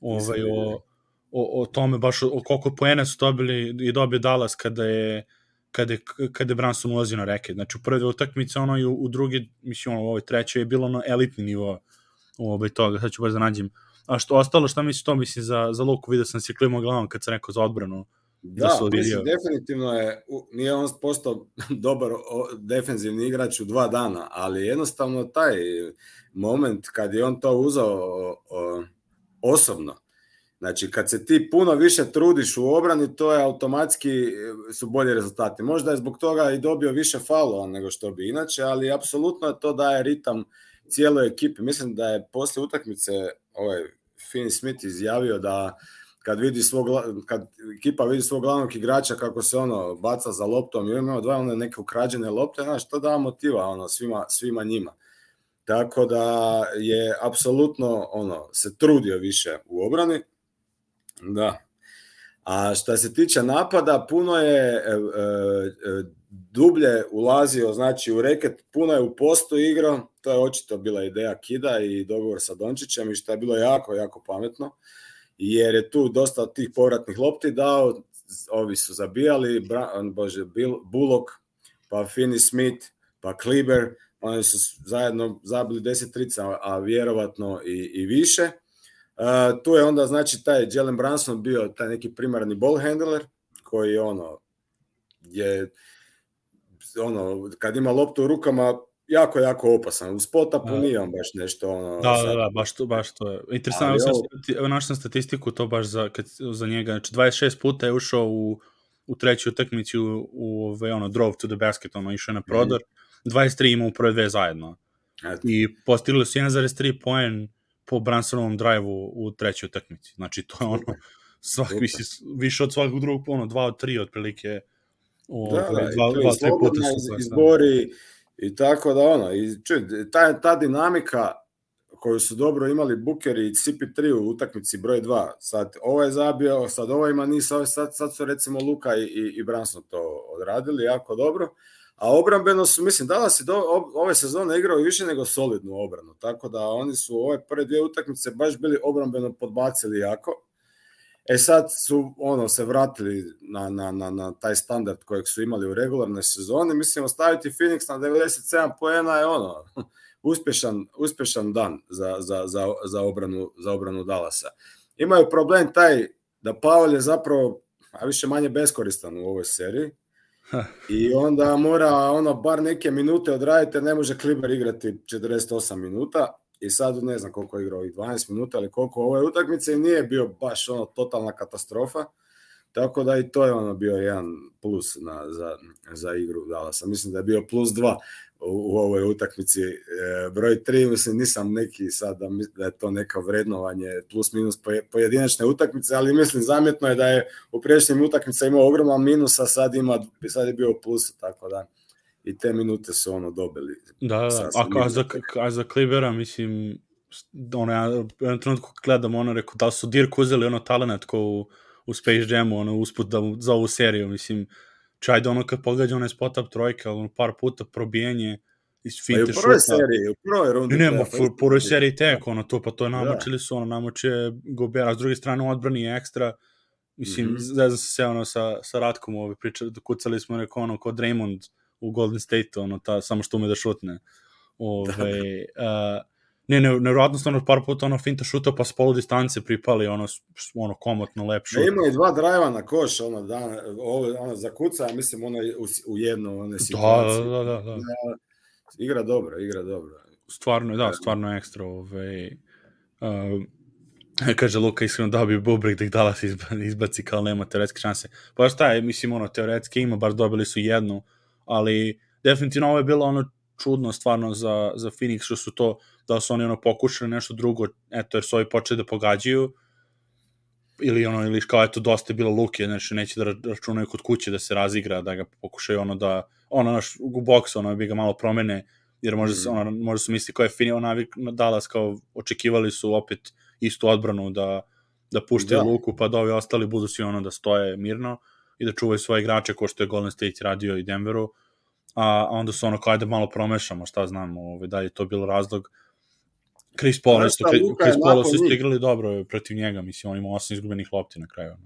ovaj, o, o, o tome baš o, koliko poena su dobili i dobio Dallas kada je kada je, kada je Branson ulazio na reket. Znači, u prve dve utakmice, ono i u, u drugi, mislim, ono, u ovoj trećoj je bilo ono elitni nivo ovaj, toga. Sad ću baš da nađem A što ostalo, šta misliš to misli za, za Luku? Vidio sam se klimao glavom kad sam rekao za odbranu. Da, da mislim, definitivno je, nije on postao dobar defensivni igrač u dva dana, ali jednostavno taj moment kad je on to uzao osobno, Znači, kad se ti puno više trudiš u obrani, to je automatski su bolji rezultati. Možda je zbog toga i dobio više falova nego što bi inače, ali apsolutno to daje ritam cijeloj ekipi. Mislim da je posle utakmice ovaj Finn Smith izjavio da kad vidi svog kad ekipa vidi svog glavnog igrača kako se ono baca za loptom i ima dva one neke ukrađene lopte, znaš, to da motiva ono svima svima njima. Tako da je apsolutno ono se trudio više u obrani. Da. A što se tiče napada, puno je e, e, dublje ulazio znači u reket, puno je u postu igrao, to je očito bila ideja Kida i dogovor sa Dončićem i što je bilo jako, jako pametno, jer je tu dosta tih povratnih lopti dao, ovi su zabijali, Bra, bože, Bullock, pa Finney Smith, pa Kliber, oni su zajedno zabili 10 trica, a vjerovatno i, i više. Uh, tu je onda znači taj Jalen Branson bio taj neki primarni ball handler koji ono je ono kad ima loptu u rukama jako, jako opasan. U spota da. nije on baš nešto ono... Da, sad... da, da, baš to, baš to je. Interesantno, ovo... našao sam statistiku to baš za, kad, za njega. Znači, 26 puta je ušao u, u treću utakmicu u, u ove, ono, drove to the basket, ono, išao na prodor. Mm. 23 ima u prve dve zajedno. Eto. I postigli su 1,3 poen po Bransonovom drive-u u trećoj utakmici. Znači, to je ono, svak, više, više od svakog drugog, ono, 2 od 3 otprilike. O, da, da, dva, dva, tri puta su izbori, I tako da ono, i čuj, ta, ta dinamika koju su dobro imali Booker i CP3 u utakmici broj 2, sad ovo je zabio, sad ovo ima nisa, sad, sad su recimo Luka i, i, i Branson to odradili jako dobro, a obrambeno su, mislim, Dallas je do, ove sezone igrao više nego solidnu obranu, tako da oni su ove prve dvije utakmice baš bili obrambeno podbacili jako, E sad su ono se vratili na, na, na, na taj standard kojeg su imali u regularnoj sezoni. Mislim, ostaviti Phoenix na 97 poena je ono, uspešan, uspešan dan za, za, za, za, obranu, za obranu Dallasa. Imaju problem taj da Pavel je zapravo a više manje beskoristan u ovoj seriji. I onda mora ono bar neke minute odraditi, ne može Kliber igrati 48 minuta i sad ne znam koliko je igrao ovih 12 minuta, ali koliko ove utakmice i nije bio baš ono totalna katastrofa. Tako da i to je ono bio jedan plus na, za, za igru Dallasa. Mislim da je bio plus dva u, u ovoj utakmici. E, broj tri, mislim, nisam neki sad da, da je to neka vrednovanje plus minus pojedinačne utakmice, ali mislim zamjetno je da je u pređešnjim utakmica imao ogroman minus, a sad, ima, sad je bio plus, tako da i te minute su ono dobili. Da, da, a, a, za, a za Klibera, mislim, ono, ja u jednom trenutku gledam, ono, rekao, da su Dirk uzeli ono talent ko u, u Space Jamu, ono, usput da, za ovu seriju, mislim, da ono kad pogađa onaj spot up trojka, ono, par puta probijenje, iz finte šuta. U prvoj seriji, u prvoj rundi. Ne, u prvoj seriji tek, ono, to, pa to je da. namočili su, ono, namoče Gobera, s druge strane u odbrani je ekstra, mislim, mm -hmm. zezam se ono sa, sa Ratkom, ovaj, pričali, kucali smo, rekao, ono, kod Draymond, u Golden State, ono, ta, samo što ume da šutne. Ove, uh, ne, ne, nevjerojatno stvarno par puta ono finta šuta pa s polu distance pripali ono, ono komotno lep šut. Ima i dva drajva na koš, ono, da, ovo, ono, za kuca, mislim, ono, u, u jednu one. Da, da, da, da. da. Igra dobro, igra dobro. Stvarno, da, stvarno ekstra, ove, uh, kaže Luka iskreno da bi Bubrek da ih Dallas izbaci kao nema teoretske šanse. Pa šta je, mislim, ono, teoretske ima, bar dobili su jednu, ali definitivno ovo je bilo ono čudno stvarno za, za Phoenix što su to, da su oni ono pokušali nešto drugo, eto jer su ovi počeli da pogađaju, ili ono, ili kao eto dosta je bilo luke, znači neće da računaju kod kuće da se razigra, da ga pokušaju ono da, ono naš u boks, ono bi ga malo promene, jer možda, se, mm. ono, možda su misli kao je Phoenix, navik Dallas kao očekivali su opet istu odbranu da, da puštaju da. luku, pa da ovi ostali budu svi ono da stoje mirno, i da čuvaju svoje igrače ko što je Golden State radio i Denveru, a, onda su ono kao da malo promešamo, šta znam, ovaj, da je to bilo razlog. Chris Paul, isto, Chris Paul su isto igrali dobro protiv njega, mislim, on ima osam izgubenih lopti na kraju.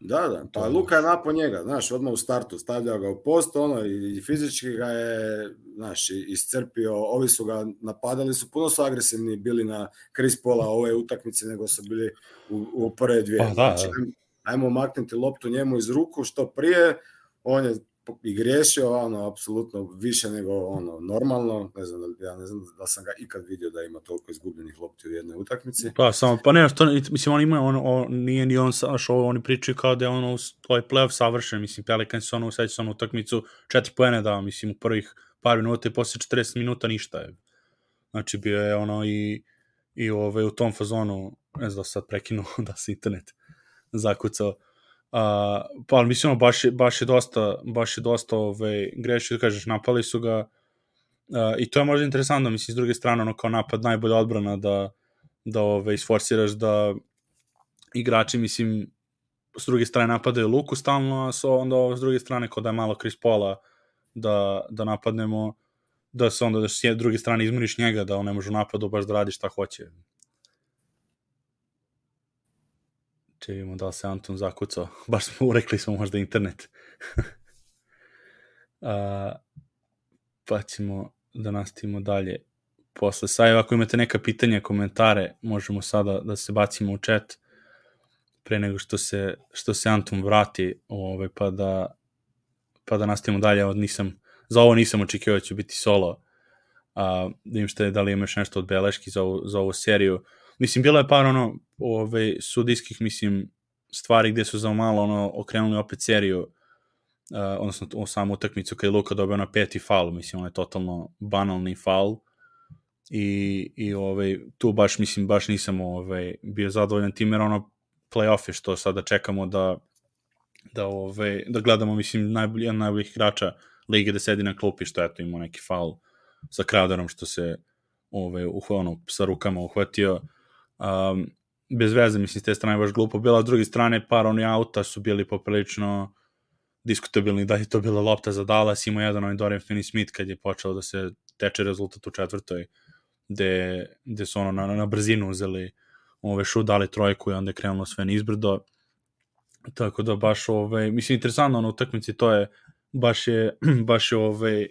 Da, da, pa Luka je napon njega, znaš, odmah u startu stavljao ga u post, ono, i fizički ga je, znaš, iscrpio, ovi su ga napadali, su puno su agresivni bili na Chris Paula ove utakmice nego su bili u, u prve dvije. Pa da, znači, da ajmo maknuti loptu njemu iz ruku što prije, on je i griješio, ono, apsolutno više nego ono, normalno, ne znam, ja ne znam da sam ga ikad vidio da ima toliko izgubljenih lopti u jednoj utakmici. Pa, samo, pa ne, to, mislim, on ima, on, on, nije ni on, saš, ovo, oni pričaju kao da je ono, ovaj playoff savršen, mislim, Pelicans su ono, useći su ono utakmicu, četiri poene dao, mislim, u prvih par minuta i posle 40 minuta ništa je. Znači, bio je ono i, i ove, ovaj, u tom fazonu, ne znam da sad prekinu da se internet zakucao. Uh, pa mislim, baš je, baš je dosta, baš je dosta ove, grešio, da kažeš, napali su ga uh, i to je možda interesantno, mislim, s druge strane, ono kao napad najbolja odbrana da, da ove, isforsiraš da igrači, mislim, s druge strane napadaju Luku stalno, a so, onda ovo s druge strane kod da je malo Chris Paula da, da napadnemo, da se onda da s druge strane izmoriš njega, da on ne može napadu baš da radi šta hoće. Če vidimo da se Anton zakucao. Baš smo urekli smo možda internet. a, pa ćemo da nastavimo dalje posle sajeva. Ako imate neka pitanja, komentare, možemo sada da se bacimo u chat pre nego što se, što se Anton vrati ovaj, pa da pa da nastavimo dalje. Od nisam, za ovo nisam očekio da će biti solo. A, da im što je, da li imaš nešto od beleški za ovu, za ovu seriju. Mislim, bilo je par ono ove, sudijskih, mislim, stvari gde su za malo ono, okrenuli opet seriju, uh, odnosno o samu utakmicu kada je Luka dobio na peti faul, mislim, on je totalno banalni faul i, i ovaj, tu baš, mislim, baš nisam ovaj, bio zadovoljan tim, jer ono playoff je što sada čekamo da da, ovaj, da gledamo, mislim, najbolji, jedan najboljih igrača lige da sedi na klupi, što eto imao neki faul sa Crowderom što se ovaj, uh, ono, sa rukama uhvatio. Um, bez veze, mislim, s te strane baš glupo bila, s druge strane par oni auta su bili poprilično diskutabilni da je to bila lopta za Dallas, imao jedan onaj Dorian Finney-Smith kad je počeo da se teče rezultat u četvrtoj, gde, gde su ono na, na brzinu uzeli ove šu, dali trojku i onda je krenulo sve nizbrdo. Tako da baš, ove, mislim, interesantno na utakmici, to je, baš je, baš je, ove,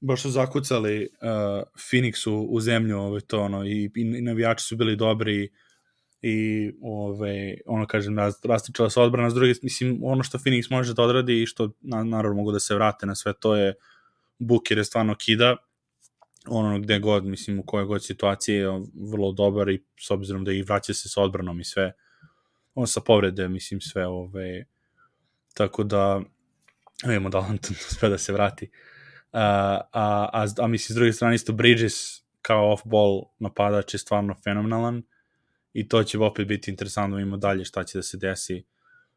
baš su zakucali uh, Phoenixu u zemlju, ove, to ono, i, i navijači su bili dobri, i ove, ono kažem rastičala se odbrana. S druge mislim ono što Phoenix može da odradi i što na, naravno mogu da se vrate na sve to je Booker je stvarno kida. Ono gde god mislim u kojoj god situaciji je vrlo dobar i s obzirom da i vraća se sa odbranom i sve on sa povrede mislim sve ove tako da vidimo da Anton sve da se vrati. a, a, a, a mislim s druge strane isto Bridges kao off-ball napadač je stvarno fenomenalan i to će opet biti interesantno da imamo dalje šta će da se desi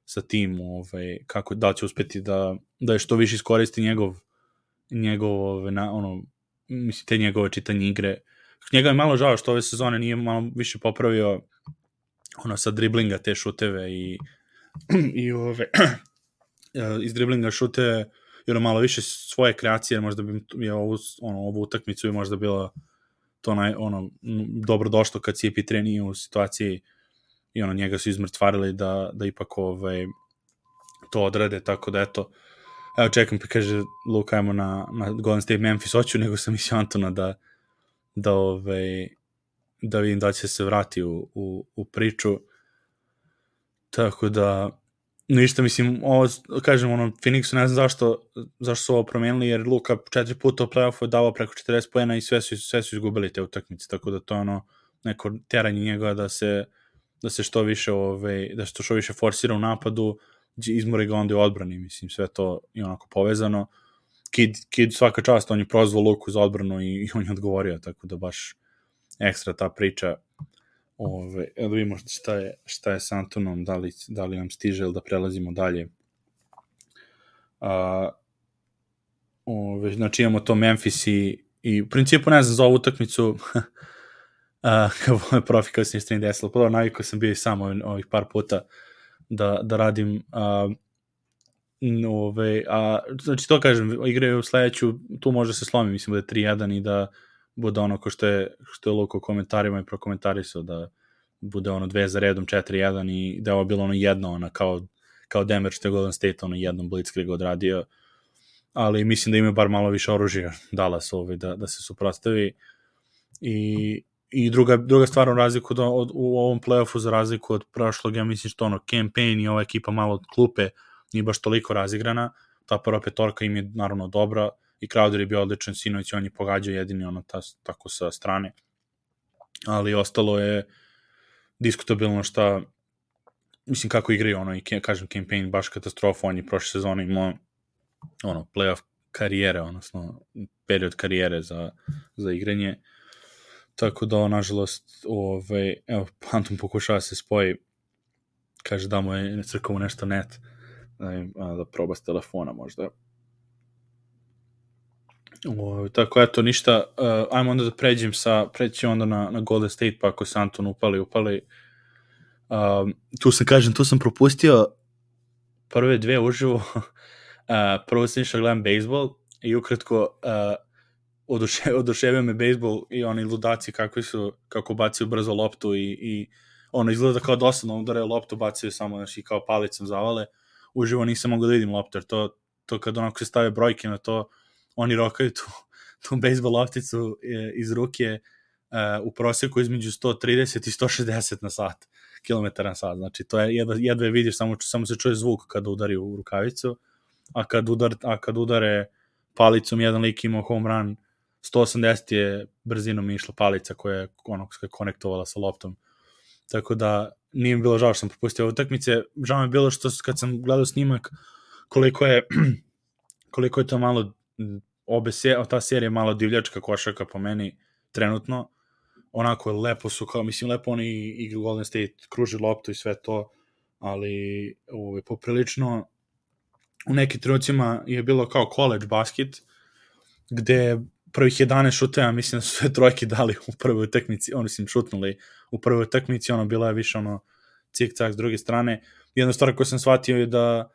sa tim, ovaj, kako, da će uspeti da, da je što više iskoristi njegov, njegov ovaj, na, ono, mislim, te njegove čitanje igre. Njega je malo žao što ove sezone nije malo više popravio ono sa driblinga te šuteve i i ove iz driblinga šute i ono malo više svoje kreacije, možda bi je ovu, ono, ovu utakmicu bi možda bila to naj, ono, dobro došlo kad CP3 nije u situaciji i ono, njega su izmrtvarili da, da ipak ovaj, to odrade, tako da eto, evo čekam pa kaže Luka, ajmo na, na Golden State Memphis, hoću, nego sam mislio Antona da, da, ovaj, da vidim da će se vrati u, u, u priču, tako da ništa, mislim, ovo, kažem, ono, Phoenixu ne znam zašto, zašto su ovo promenili, jer Luka četiri puta u playoffu je davao preko 40 pojena i sve su, sve su izgubili te utakmice, tako da to ono, neko teranje njega da se, da se što više, ove, da se to što više forsira u napadu, izmori ga onda u odbrani, mislim, sve to je onako povezano. Kid, Kid svaka čast, on je prozvao Luku za odbranu i, i on je odgovorio, tako da baš ekstra ta priča Ove, da vidimo šta je, šta je sa Antonom, da li, da li nam stiže ili da prelazimo dalje. A, ove, znači imamo to Memphis i, i u principu ne znam za ovu utakmicu a, kao je profi kao sam isto desilo, pa navikao sam bio i sam ovih, ovih par puta da, da radim a, ove, a, znači to kažem, igraju u sledeću, tu može se slomi, mislim da je 3-1 i da bude ono ko što je, što je Luko komentarima i prokomentarisao da bude ono dve za redom, 4-1 i da je ovo bilo ono jedno, ono kao, kao Denver što je Golden State ono jednom blitzkrieg odradio, ali mislim da ima bar malo više oružja Dallas ovaj, da, da se suprostavi i, i druga, druga stvar u razliku da, od, u ovom playoffu za razliku od prošlog, ja mislim što ono campaign i ova ekipa malo od klupe nije baš toliko razigrana, ta prva petorka im je naravno dobra, i Crowder je bio odličan sinoć, on je pogađao jedini ono ta, tako sa strane. Ali ostalo je diskutabilno šta mislim kako igraju ono i kažem campaign baš katastrofa, on je prošle sezone imao ono playoff karijere, odnosno period karijere za, za igranje. Tako da, nažalost, ovaj, evo, Anton pokušava da se spoji, kaže da mu je crkovo nešto net, da, da proba s telefona možda. O, tako eto, ništa, uh, ajmo onda da pređem sa, pređem onda na, na Golden State, pa ako se Anton upali, upali. Um, tu sam, kažem, tu sam propustio prve dve uživo. uh, prvo sam išao da gledam bejsbol i ukratko uh, oduše, oduševio me bejsbol i oni ludaci kakvi su, kako bacaju brzo loptu i, i ono izgleda kao dosadno udaraju loptu, bacaju samo znači, kao palicom zavale. Uživo nisam mogao da vidim loptu, jer to, to kad onako se stave brojke na to, oni rokaju tu, tu bejsbol lopticu e, iz ruke uh, u prosjeku između 130 i 160 na sat, kilometara na sat. Znači, to je jedva, jedva je vidiš, samo, samo se čuje zvuk kada udari u rukavicu, a kad, udar, a kad udare palicom, jedan lik imao home run, 180 je brzinom išla palica koja je ono, konektovala sa loptom. Tako da nije mi bilo žao što sam propustio utakmice. Žao mi je bilo što kad sam gledao snimak koliko je koliko je to malo obe se, ta serija je malo divljačka košaka po meni trenutno. Onako je lepo su kao mislim lepo oni igra Golden State kruži loptu i sve to, ali ovaj poprilično u nekim trenucima je bilo kao college basket gde prvih 11 šuteva, mislim da su sve trojke dali u prvoj utakmici, oni su im šutnuli u prvoj utakmici, ono bila je više ono cik-cak s druge strane. Jedna stvar koju sam shvatio je da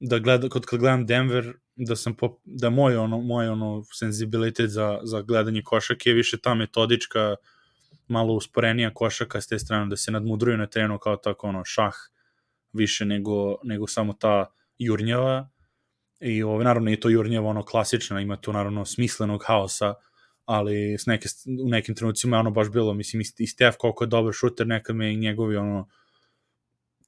da gleda, kod kad gledam Denver, da sam pop, da moj ono, moj ono senzibilitet za, za gledanje košake je više ta metodička, malo usporenija košaka s te strane, da se nadmudruju na terenu kao tako ono šah više nego, nego samo ta jurnjava. I ovo, naravno i to jurnjava ono klasično, ima tu naravno smislenog haosa, ali s neke, u nekim trenucima je ono baš bilo, mislim i Steph koliko je dobar šuter, nekad me i njegovi ono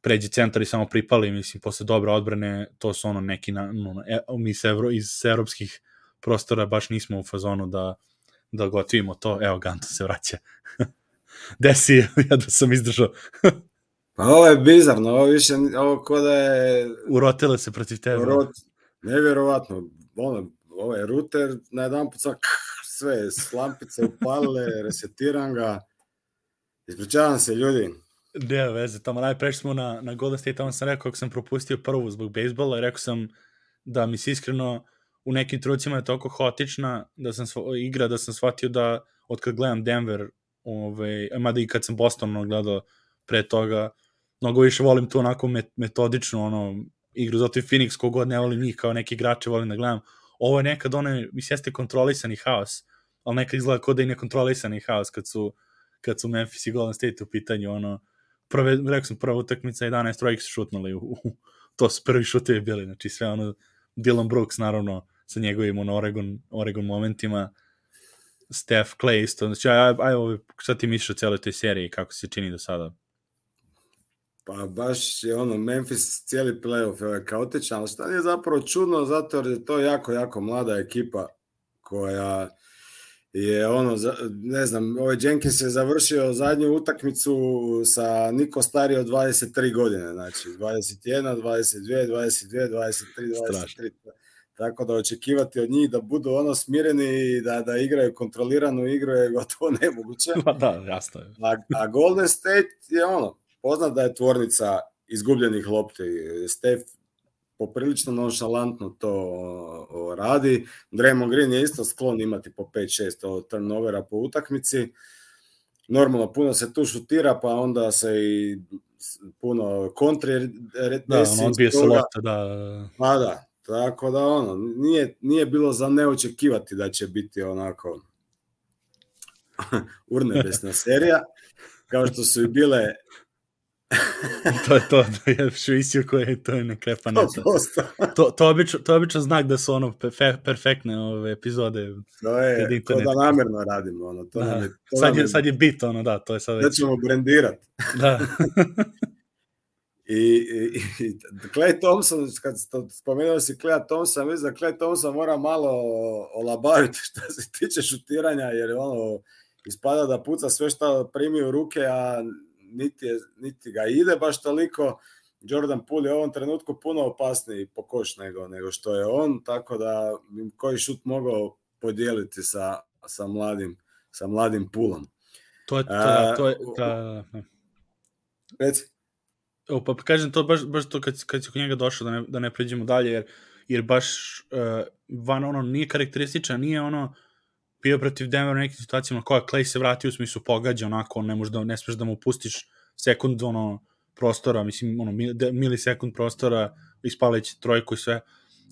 pređe centar i samo pripali, mislim, posle dobre odbrane, to su ono neki, na, ono, e, mi se evro, iz evropskih prostora baš nismo u fazonu da, da gotivimo to, evo Ganto se vraća. Desi, ja da sam izdržao. pa ovo je bizarno, ovo više, ovo ko da je... Urotile se protiv tebe. Urot, nevjerovatno, ono, ovo je ruter, na jedan put sve, slampice upalile, resetiram ga. Ispričavam se, ljudi, Ne, veze, tamo najpreš smo na, na Golden State, tamo sam rekao kako sam propustio prvu zbog bejsbola i rekao sam da mi se iskreno u nekim trucima je toliko haotična da sam igra da sam shvatio da od kad gledam Denver, ovaj, mada i kad sam Boston gledao pre toga, mnogo više volim tu onako metodičnu ono, igru, zato i Phoenix kogod ne volim njih kao neki igrače volim da gledam. Ovo je nekad one, mislim, jeste kontrolisani haos, ali nekad izgleda kod da i nekontrolisani haos kad su, kad su Memphis i Golden State u pitanju, ono, prve, rekao sam, prva utakmica 11 trojke su šutnuli u, u, to su prvi šutevi bili, znači sve ono, Dylan Brooks naravno sa njegovim ono, Oregon, Oregon momentima, Steph Clay isto, znači aj, aj, aj šta ti misliš o celoj toj seriji, kako se čini do sada? Pa baš je ono, Memphis cijeli playoff je kaotičan, ali šta je zapravo čudno, zato jer je to jako, jako mlada ekipa koja je ono, ne znam, ovaj Jenkins je završio zadnju utakmicu sa niko stariji od 23 godine, znači 21, 22, 22, 23, 23. Tako da očekivati od njih da budu ono smireni i da, da igraju kontroliranu igru je gotovo nemoguće. Pa da, jasno je. A, a Golden State je ono, poznat da je tvornica izgubljenih lopti. Steph poprilično nonšalantno to radi. Draymond Green je isto sklon imati po 5-6 turnovera po utakmici. Normalno, puno se tu šutira, pa onda se i puno kontri Da, on odbije se lopta, da. Pa da, tako da ono, nije, nije bilo za ne očekivati da će biti onako urnebesna serija, kao što su i bile to je to, to je švisio koje to je nekrepaneta. To, to, obično, to je obično znak da su ono perfe, perfektne ove epizode. To je, to da namerno radimo. Ono, to da. je, to sad, je, sad je bit, ono, da, to je sad već. Da ćemo brendirati. Da. I, i, i Clay Thompson, kad spomenuo si Clay Thompson, mislim da Clay Thompson mora malo olabaviti što se tiče šutiranja, jer ono, ispada da puca sve što primi u ruke, a niti, je, niti ga ide baš toliko. Jordan Poole je u ovom trenutku puno opasniji po koš nego, nego što je on, tako da bi koji šut mogao podijeliti sa, sa mladim sa mladim Pulom. To je, to, da, to je, ta... Reci. O, pa kažem to baš, baš to kad, kad si kod njega došao da ne, da ne pređemo dalje, jer, jer baš uh, van ono nije karakterističan, nije ono bio protiv Denver u nekim situacijama koja Clay se vratio u smislu pogađa onako, ne, možda, ne smeš da mu pustiš sekund ono, prostora, mislim, ono, milisekund prostora, ispaleći trojku i sve,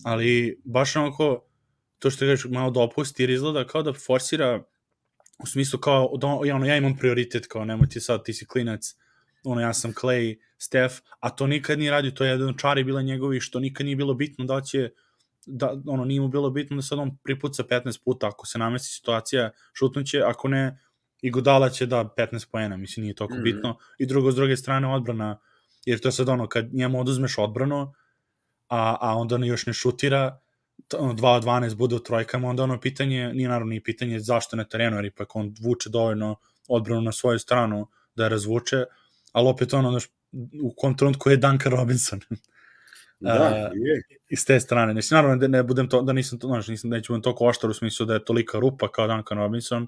ali baš onako, to što kažeš, malo dopusti, jer izgleda kao da forsira u smislu kao, da, ono, ja imam prioritet, kao nemoj ti sad, ti si klinac, ono, ja sam Clay, Steph, a to nikad nije radio, to je jedan čari bila njegovi, što nikad nije bilo bitno da će, da, ono, nije mu bilo bitno da sad on pripuca 15 puta, ako se namesti situacija, šutnuće, ako ne, i Godala će da 15 poena, mislim, nije toliko mm -hmm. bitno, i drugo, s druge strane, odbrana, jer to je sad ono, kad njemu oduzmeš odbranu, a, a onda ne još ne šutira, ono, 2 od 12 bude u trojkama, onda ono pitanje, nije naravno ni pitanje zašto na terenu, jer ipak on vuče dovoljno odbranu na svoju stranu da je razvuče, ali opet ono, znaš, u kom trenutku je Duncan Robinson. Da, uh, je. Iz te strane. Mislim, naravno da ne budem to, da nisam to, znaš, nisam, neću budem to koštar u smislu da je tolika rupa kao Duncan Robinson,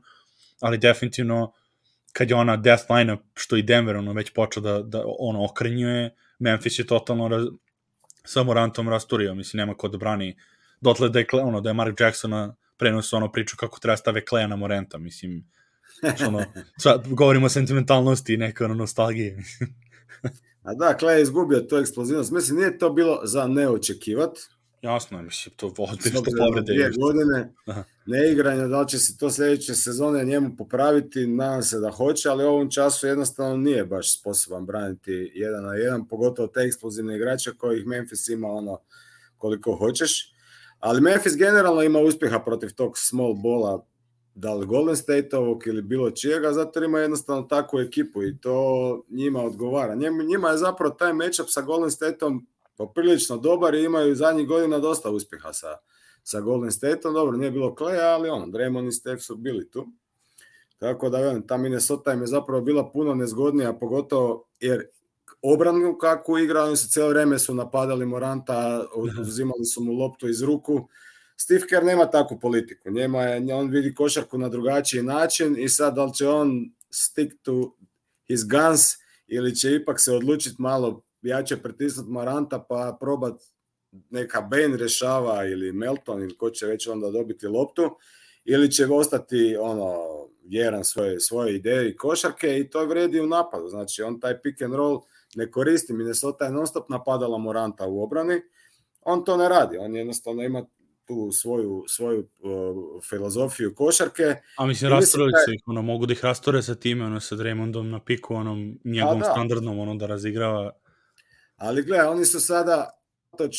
ali definitivno kad je ona death line što i Denver ono već počeo da, da ono okrenjuje, Memphis je totalno raz, samo rantom rasturio, mislim, nema ko da brani dotle da je, ono, da je Mark Jacksona prenosio ono priču kako treba stave Kleja na Morenta, mislim, ono, sad govorimo o sentimentalnosti i neke ono nostalgije. A da, Clay je izgubio tu eksplozivnost. Mislim, nije to bilo za neočekivat. Jasno, mislim, to vodi što povrede. Dvije godine Aha. neigranja, da li će se to sledeće sezone njemu popraviti, nadam se da hoće, ali u ovom času jednostavno nije baš sposoban braniti jedan na jedan, pogotovo te eksplozivne igrače kojih Memphis ima ono koliko hoćeš. Ali Memphis generalno ima uspjeha protiv tog small bola da li Golden State-ovog ili bilo čijega, zato ima jednostavno takvu ekipu i to njima odgovara. Njima, njima je zapravo taj matchup sa Golden State-om poprilično dobar i imaju zadnjih godina dosta uspjeha sa, sa Golden State-om. Dobro, nije bilo Kleja, ali on, Draymond i Steph su bili tu. Tako da, velim, ta Minnesota im je zapravo bila puno nezgodnija, pogotovo jer obranu kako igra, oni su cijelo vreme su napadali Moranta, uzimali su mu loptu iz ruku, Steve Kerr nema takvu politiku. Njema je, on vidi košarku na drugačiji način i sad da li će on stick to his guns ili će ipak se odlučiti malo jače pritisnuti Maranta pa probat neka Ben rešava ili Melton ili ko će već onda dobiti loptu ili će ostati ono vjeran svoje, svoje ideje i košarke i to vredi u napadu. Znači on taj pick and roll ne koristi. Minnesota je non stop napadala Moranta u obrani. On to ne radi. On jednostavno ima tu svoju, svoju uh, filozofiju košarke. A mislim, rastorili da su ih, ono, mogu da ih rastore sa time, ono, sa Draymondom na piku, onom njegovom da. standardnom, ono, da razigrava. Ali gledaj, oni su sada, toč,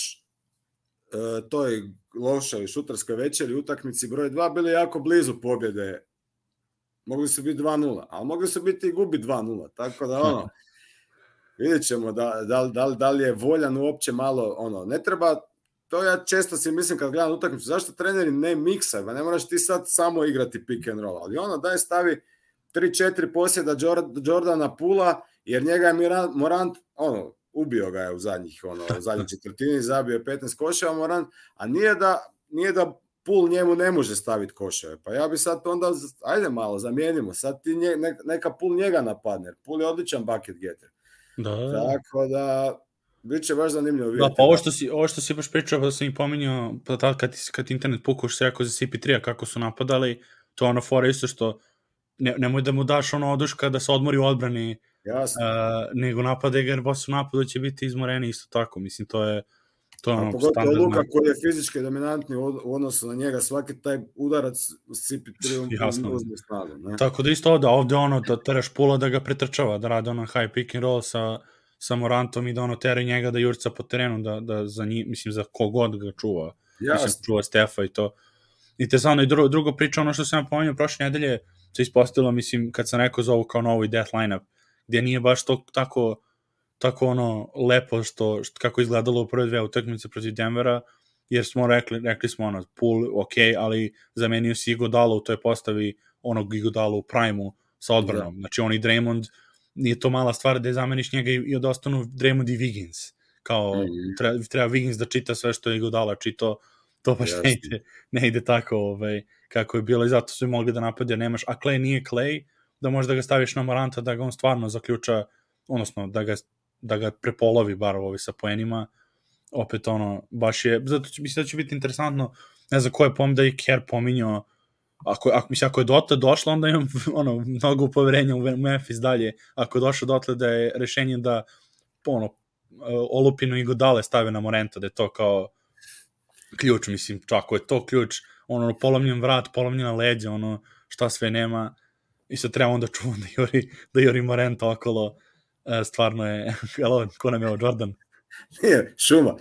uh, toj lošoj šutarskoj večeri utakmici broj 2 bili jako blizu pobjede. Mogli su biti 2-0, ali mogli su biti i gubi 2-0, tako da ono, vidjet ćemo da, da, da, da li je voljan uopće malo, ono, ne treba to ja često si mislim kad gledam utakmicu, zašto treneri ne miksa, ba ne moraš ti sad samo igrati pick and roll, ali ono daj stavi 3-4 posjeda Jordana Pula, jer njega je Miran, Morant, ono, ubio ga je u zadnjih, ono, u zadnjih četvrtini, zabio je 15 koševa Morant, a nije da, nije da Pul njemu ne može staviti koševe. Pa ja bi sad onda, ajde malo, zamijenimo, sad ti nje, neka Pul njega napadne, Pul je odličan bucket getter. Da. Tako da, Biće baš zanimljivo vidjeti. Da, pa ovo što si, ovo što si baš pričao, pa sam i pominjao, pa tad kad, kad internet pukao, što se rekao za CP3, kako su napadali, to ono fora isto što ne, nemoj da mu daš ono oduška da se odmori u odbrani, Jasno. Uh, nego napade ga, jer boss u napadu će biti izmoreni isto tako, mislim, to je to je ono pogotovo Luka koji je fizički dominantni u odnosu na njega, svaki taj udarac s CP3 Jasno. uzme snagu. Ne? Tako da isto ovde, ovde ono da teraš pula da ga pretrčava, da rade ono high pick and roll sa sa Morantom i da ono tera njega da jurca po terenu, da, da za njih, mislim, za kogod ga čuva. Jasne. Mislim, čuva Stefa i to. I te samo, i drugo, drugo priča, ono što sam pomenuo prošle nedelje, se ispostavilo, mislim, kad sam rekao za ovo kao novi death lineup, gdje nije baš to tako, tako ono lepo što, što kako izgledalo u prve dve utakmice protiv Denvera, jer smo rekli, rekli smo ono, pool, ok, ali zamenio si Igodalo u toj postavi onog Igodalo u prime sa odbranom. Da. Znači, on i Draymond, nije to mala stvar da je zameniš njega i, i da ostanu Draymond i Wiggins. Kao, mm. treba, treba Wiggins da čita sve što je Godala čito, to baš ne ide, ne ide tako ovaj, kako je bilo i zato su i mogli da napade, nemaš, a Clay nije Clay, da možeš da ga staviš na Moranta, da ga on stvarno zaključa, odnosno da ga, da ga prepolovi bar ovi sa poenima, opet ono, baš je, zato će, mislim da će biti interesantno, ne znam ko je pom da i Kerr pominjao, ako, ako, mislim, ako je dotle došlo, onda imam ono, mnogo poverenja u Memphis dalje. Ako je došlo dotle da je rešenje da ono, Olupinu i Godale stave na Morenta, da je to kao ključ, mislim, ako je to ključ, ono, polomljen vrat, polomljena leđa, ono, šta sve nema, i sad treba onda čuvam da juri, da juri Morenta okolo, e, stvarno je, jel, ko nam je ovo, Jordan? Nije, šuma.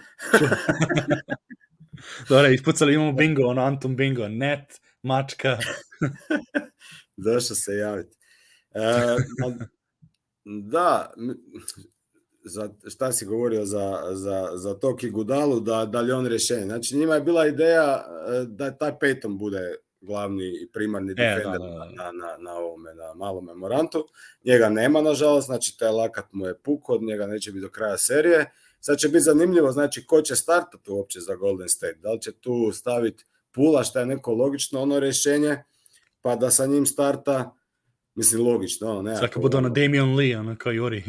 Dobre, ispucali imamo bingo, ono, Anton bingo, net, mačka. Došao se javiti. E, da, za, šta si govorio za, za, za Toki Gudalu, da, da li on rješenje. Znači njima je bila ideja e, da taj Peyton bude glavni i primarni e, defender da, da, da. Na, na, na ovome, na malom memorantu. Njega nema, nažalost, znači taj lakat mu je puk, od njega neće biti do kraja serije. Sad će biti zanimljivo, znači, ko će startati uopće za Golden State. Da li će tu staviti Pula, šta je neko logično ono rješenje, pa da sa njim starta Mislim, logično, ono, nekako... Svaka bude ono Damian Lee, ono, kao Juri.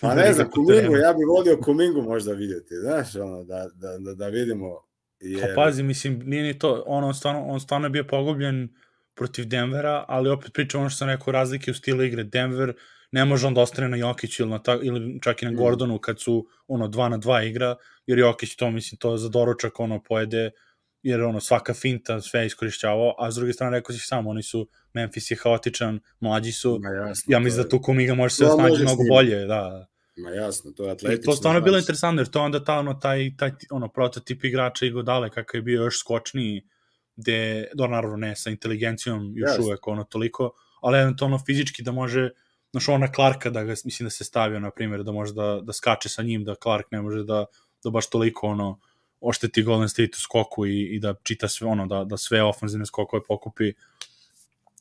Pa ne znam, Kumingu, ja bih volio Kumingu možda vidjeti, znaš, ono, da, da, da, da vidimo... Jer... Pa pazi, mislim, nije ni to, ono, on stvarno, on stvarno je bio pogubljen protiv Denvera, ali opet pričam ono što sam rekao, razlike u stilu igre. Denver ne može on da ostane na Jokiću ili, na ta, ili čak i na mm. Gordonu kad su ono 2 na 2 igra, jer Jokić to, mislim, to za doručak ono pojede jer ono svaka finta sve iskorišćavao, a s druge strane rekao si sam, oni su, Memphis je haotičan, mlađi su, Ma jasno, ja mislim da tu Kumiga može se snađi mnogo bolje, da. Ma jasno, to je atletično. I to stvarno bilo interesantno, jer to onda ta, ono, taj, taj ono, prototip igrača i Godale, kakav je bio još skočniji, gde, do naravno ne sa inteligencijom još jasno. uvek ono toliko, ali eventualno fizički da može, znaš, ona Clarka da ga, mislim da se stavio, na primjer, da može da, da skače sa njim, da Clark ne može da, da baš toliko, ono, ošteti Golden State u skoku i, i da čita sve ono, da, da sve ofenzivne skokove pokupi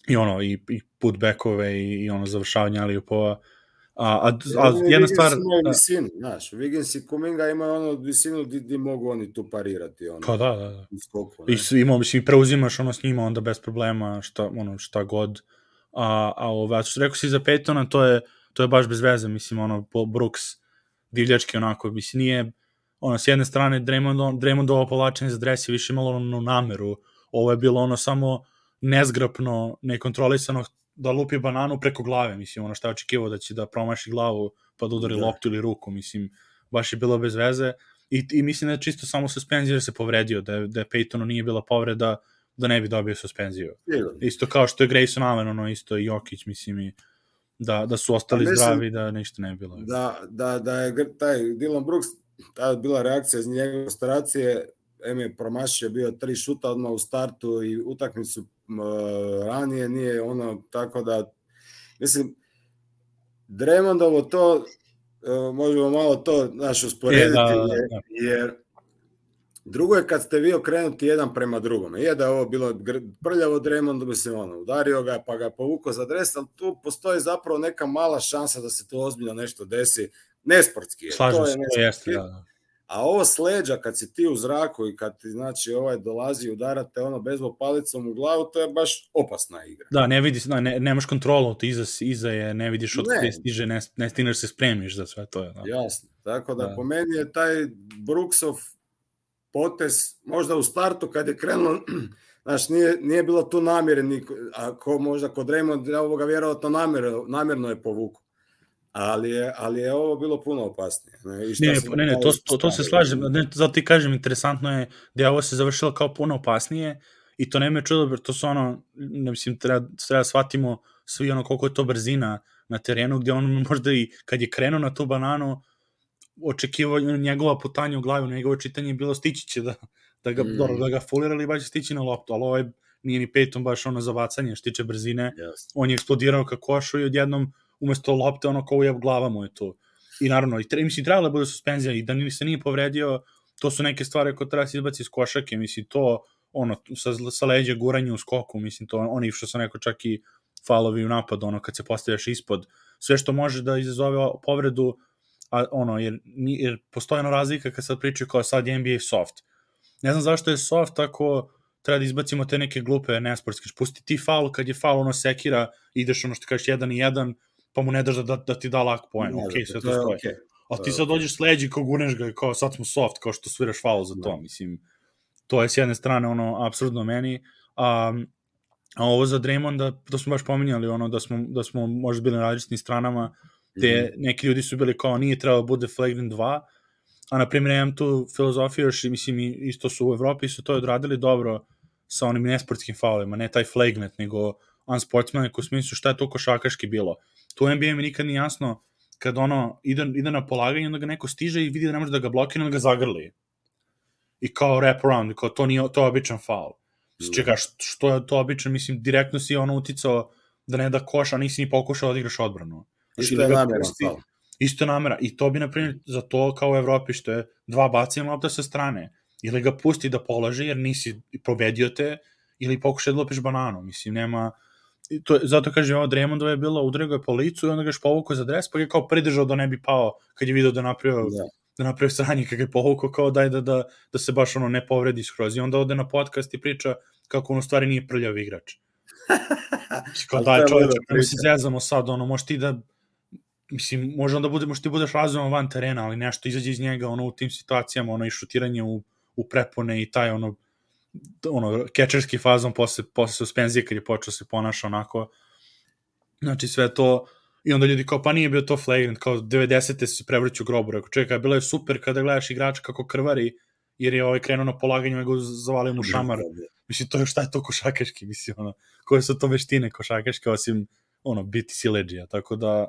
i ono, i, i putbackove i, i ono, završavanje ali upova. A, a, a jedna stvar... Imaju visinu, znaš, Wiggins i Kuminga imaju ono visinu di, di mogu oni tu parirati. Ono, pa da, da, da. Skoku, I I imao, mislim, preuzimaš ono s njima onda bez problema, šta, ono, šta god. A, a ove, a što rekao si za Peytona, to je, to je baš bez veze, mislim, ono, Brooks divljački onako, mislim, nije, ono, s jedne strane Draymond, Draymondovo povlačenje za dres je više imalo ono nameru, ovo je bilo ono samo nezgrapno, nekontrolisano da lupi bananu preko glave, mislim, ono šta je očekivao da će da promaši glavu pa da udari da. loptu ili ruku, mislim, baš je bilo bez veze. I, i mislim da je čisto samo suspenzija da se povredio, da je, da je Peytonu nije bila povreda, da ne bi dobio suspenziju. Isto kao što je Grayson Allen, ono isto i Jokić, mislim, i da, da su ostali mislim, zdravi, da ništa ne bilo. Da, da, da je taj Dylan Brooks ta bila reakcija iz njegove frustracije, M je promašio bio tri šuta odmah u startu i utakmicu ranije nije ono tako da mislim Dremondovo to e, možemo malo to naš usporediti e, da, da, da. jer drugo je kad ste vi okrenuti jedan prema drugome. Je da je ovo bilo prljavo Dremond, mislim ono, udario ga pa ga povukao za dres, ali tu postoji zapravo neka mala šansa da se to ozbiljno nešto desi nesportski je. Slažem to je jeste, da, da. A ovo sleđa kad si ti u zraku i kad ti znači ovaj dolazi i udarate ono bezbol palicom u glavu, to je baš opasna igra. Da, ne vidiš, da, ne, nemaš kontrolu, ti iza, iza je, ne vidiš od gde stiže, ne, ne stigneš se spremiš za sve to. Je, da. Jasno, tako da, da, po meni je taj Brooksov potez, možda u startu kad je krenulo, znaš, nije, nije bilo tu namjere, ako možda kod Raymond, ovoga vjerovatno namjerno, namjerno je povuku ali je, ali je ovo bilo puno opasnije. Ne, I šta ne, ne, ne, to, to, to se slažem, ne, zato ti kažem, interesantno je da je ovo se završilo kao puno opasnije i to nema čudo, to su ono, ne mislim, treba, treba da shvatimo svi ono koliko je to brzina na terenu, gde on možda i kad je krenuo na tu bananu, očekivao njegova putanja u glavu, njegovo čitanje je bilo stići će da, da ga, mm. dobro, da ga fulira ili baš stići na loptu, ali ovo je, nije ni petom baš ono za bacanje, što tiče brzine, yes. on je eksplodirao ka košu i odjednom umesto lopte, ono kao ujeb glava mu je to. I naravno, i tre, mislim, trebala da bude suspenzija i da ni se nije povredio, to su neke stvari koje treba da se izbaci iz košake, mislim, to, ono, sa, sa leđa guranje u skoku, mislim, to, oni što sam rekao čak i falovi u napadu, ono, kad se postavljaš ispod, sve što može da izazove povredu, a, ono, jer, jer postoje ona razlika kad sad pričaju kao sad je NBA soft. Ne znam zašto je soft tako treba da izbacimo te neke glupe nesportske. Pusti ti faul kad je faul ono sekira, ideš ono što kažeš jedan i jedan, pa mu ne daš da, da, da ti da lak poen, ok, sve to stoji. Okay. A ti sad dođeš sleđi kao guneš ga, kao sad smo soft, kao što sviraš faul za to, da. mislim. To je s jedne strane ono, apsolutno meni. A, a ovo za Draymonda, to smo baš pominjali, ono, da smo, da smo možda bili na različitim stranama, gde neki ljudi su bili kao nije trebalo da bude flagrant 2, a na primjer imam tu filozofiju još i mislim i isto su u Evropi su to odradili dobro sa onim nesportskim faulima, ne taj flagrant, nego unsportsman u smislu šta je to košakaški bilo. Tu NBA mi nikad nije jasno kad ono ide, ide na polaganje, onda ga neko stiže i vidi da ne može da ga blokira, onda ga zagrli. I kao wrap around, kao to nije to je običan faul. Mm. Čeka, što je to običan, mislim, direktno si ono uticao da ne da koš, a nisi ni pokušao da igraš odbranu. Isto je namera faul. Isto namera. I to bi, na primjer, za to kao u Evropi, što je dva bacanja lopta sa strane. Ili ga pusti da polaže, jer nisi probedio te, ili pokušaj da lopiš bananu. Mislim, nema to, zato kažem, ovo Draymondova je bilo, udario je po licu i onda ga je povukao za dres, pa ga je kao pridržao da ne bi pao kad je video da napravio, da. da napravio sranje, kad ga je povukao kao daj da, da, da se baš ono ne povredi skroz. I onda ode na podcast i priča kako on u stvari nije prljav igrač. kao daj čovječ, mi se zezamo sad, ono, možeš ti da mislim, može onda bude, možeš ti budeš razuman van terena, ali nešto izađe iz njega, ono, u tim situacijama, ono, i šutiranje u, u prepone i taj, ono, ono, kečerski fazon posle, posle suspenzije kad je počeo se ponaša onako, znači sve to, i onda ljudi kao, pa nije bio to flagrant, kao 90. se prevrću grobu, rekao, čekaj, bilo je super kada gledaš igrača kako krvari, jer je ovaj krenuo na polaganje, nego zavalio mu šamar. Mislim, to je šta je to košakaški, mislim, ono, koje su to veštine košakaške, osim, ono, biti sileđija, tako da,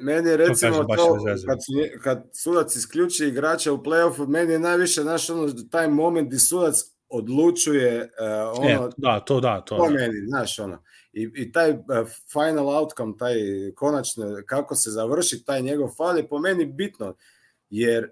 Meni je recimo to, to kad, kad sudac isključi igrača u play-offu, meni je najviše, znaš, ono, taj moment gdje sudac odlučuje uh, ono, e, da, to da, to, to meni, znaš, ono. I, i taj uh, final outcome, taj konačno, kako se završi taj njegov fal je po meni bitno, jer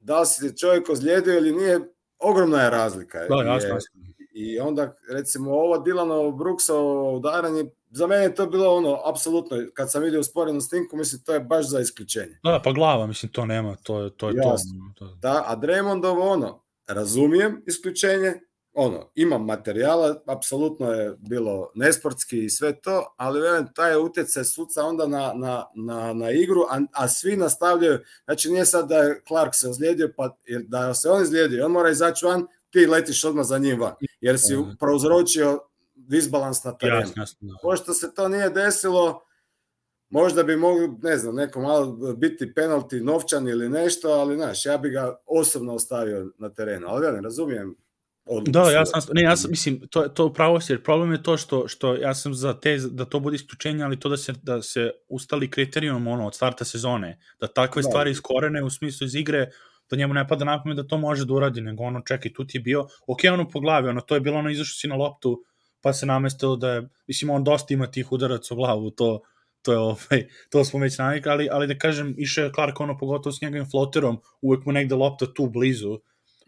da li se čovjek ozlijedio ili nije, ogromna je razlika. Da, jasno, jasno. I onda, recimo, ovo Dilanovo Brooksovo udaranje, za mene je to bilo ono, apsolutno, kad sam vidio usporenu snimku, mislim, to je baš za isključenje. Da, pa glava, mislim, to nema, to je to. Je Jasno. to. Da, a Draymondovo ono, razumijem isključenje, ono, imam materijala, apsolutno je bilo nesportski i sve to, ali velim, taj utjecaj suca onda na, na, na, na igru, a, a svi nastavljaju, znači nije sad da je Clark se ozlijedio, pa da se on izlijedio, on mora izaći van, ti letiš odmah za njim van, jer si prouzročio disbalans na terenu. Jasno, jasno. Pošto se to nije desilo, možda bi mogli, ne znam, neko malo biti penalti novčan ili nešto, ali znaš, ja bi ga osobno ostavio na terenu, ali ja ne razumijem. Da, ja sam, ne, ja sam, mislim, to, to pravo jer problem je to što, što ja sam za te, da to bude isključenje, ali to da se, da se ustali kriterijum ono, od starta sezone, da takve da. stvari iskorene u smislu iz igre, da njemu ne pada na pamet da to može da uradi, nego ono, čekaj, tu ti je bio, ok, ono po glavi, ono, to je bilo ono, izašao si na loptu, pa se namestilo da je, mislim, on dosta ima tih udaraca u glavu, to, to je ovaj, to smo već navikli, ali, ali da kažem, iše je Clark ono, pogotovo s njegovim floterom, uvek mu negde lopta tu blizu,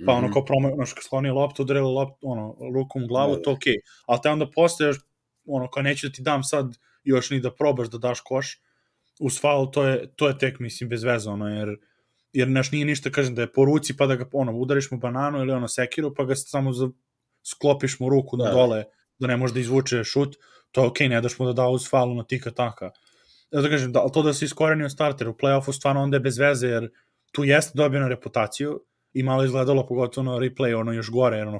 pa ono, -hmm. kao promo, ono, što sklonio loptu, udarilo loptu, ono, rukom u glavu, da, to okej, okay. ali te onda posle, ono, kao neću da ti dam sad još ni da probaš da daš koš, uz faul, to je, to je tek, mislim, bez veze, ono, jer, jer naš nije ništa, kažem, da je po ruci, pa da ga, ono, udariš mu bananu ili ono, sekiru, pa ga samo za, sklopiš mu ruku da. na dole, da ne može da izvuče šut, to je okej, okay, ne daš mu da da uz falu na tika taka. Ja da kažem, da, to da se iskorenio starter u play-offu stvarno onda je bez veze, jer tu jeste dobio na reputaciju i malo izgledalo pogotovo na replay, ono još gore, ono,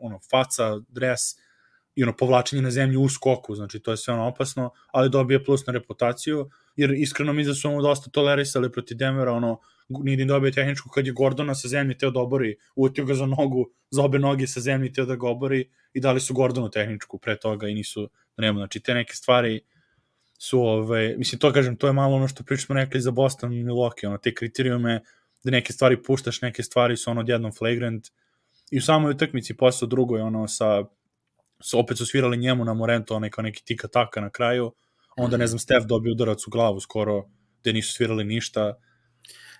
ono faca, dres i ono povlačenje na zemlju u skoku, znači to je sve ono opasno, ali dobije plus na reputaciju, jer iskreno mi da su mu dosta tolerisali proti Denvera, ono, nije dobio tehničku kad je Gordona sa zemlje teo da obori, utio ga za nogu, za obe noge sa zemlje teo da ga obori i dali su Gordonu tehničku pre toga i nisu, da nema, znači te neke stvari su, ove, mislim, to kažem, to je malo ono što pričamo rekli za Boston i Milwaukee, ono, te kriterijume da neke stvari puštaš, neke stvari su ono odjednom flagrant i u samoj utakmici posle drugoj, ono, sa, sa opet su svirali njemu na Morento, onaj kao neki tika taka na kraju, onda, ne znam, Steph dobio udarac u glavu skoro, gde nisu svirali ništa,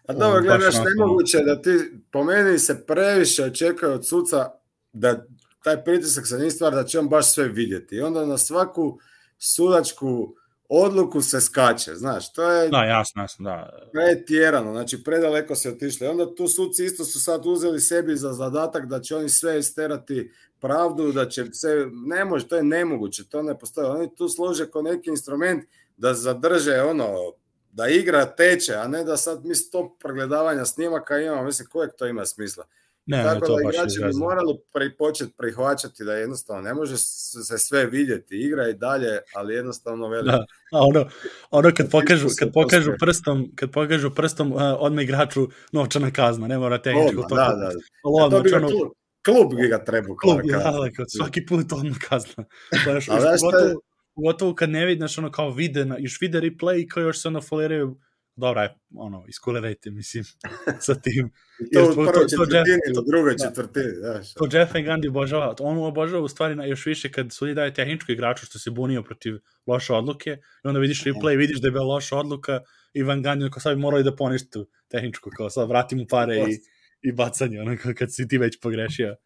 A dobro, gledaš, nemoguće da ti, po meni se previše očekuje od suca da taj pritisak sa njih stvar da će on baš sve vidjeti. I onda na svaku sudačku odluku se skače, znaš, to je... Da, jasno, jasno, da. Pretjerano, znači predaleko se otišli. Onda tu suci isto su sad uzeli sebi za zadatak da će oni sve isterati pravdu, da će se, ne može, to je nemoguće, to ne postoje. Oni tu služe kao neki instrument da zadrže ono, da igra teče, a ne da sad mi sto pregledavanja snimaka imamo, mislim, kojeg to ima smisla? Ne, Tako ne, to da igrači bi morali pri, početi prihvaćati da jednostavno ne može se sve vidjeti, igra i dalje, ali jednostavno veli. Da, a ono, ono kad pokažu, kad pokažu prstom, kad pokažu prstom, uh, odmah igraču novčana kazna, ne mora tehnički Odmah, da, da. Ali A to bi ono, klub, klub bi ga trebao klub, da, da, kao svaki put odmah kazna. Znaš, A još pogotovo, pogotovo kad ne vidiš ono kao vide, na, još vide replay i kao još se ono foliraju, dobra je, ono, iskulirajte, mislim, sa tim. To Jer to- prvoj to- to Jeff- ili u drugoj da. četvrtini, znaš. To Jeff Van Gundy obožava. On obožava u stvari na, još više kad sudi daje tehničku igraču što se bunio protiv loše odluke i onda vidiš replay, vidiš da je bila loša odluka i Van Gundy kao sad bi morali da poništi tu tehničku, kao sad vrati mu pare i, i bacanje, ono kao kad si ti već pogrešio.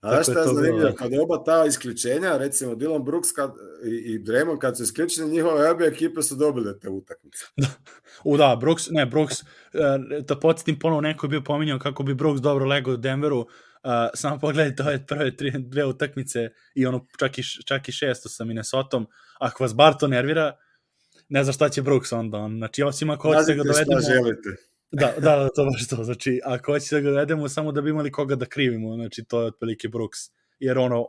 A je šta je zanimljivo? da. Kad oba ta isključenja, recimo Dylan Brooks kad, i, i Draymond kad su isključeni, njihove obje ekipe su dobile te utakmice. U da, Brooks, ne, Brooks, uh, da podsjetim ponovo, neko je bio pominjao kako bi Brooks dobro legao u Denveru, uh, samo pogledajte ove prve tri, dve utakmice i ono čak i, čak i šesto sa Minnesotom, ako vas bar to nervira, ne znam šta će Brooks onda, on, znači osim ako hoćete da ga dovedemo... šta želite. Da, da, da, to baš to, znači ako hoćete da ga dovedemo samo da bi imali koga da krivimo, znači to je otprilike Brooks, jer ono,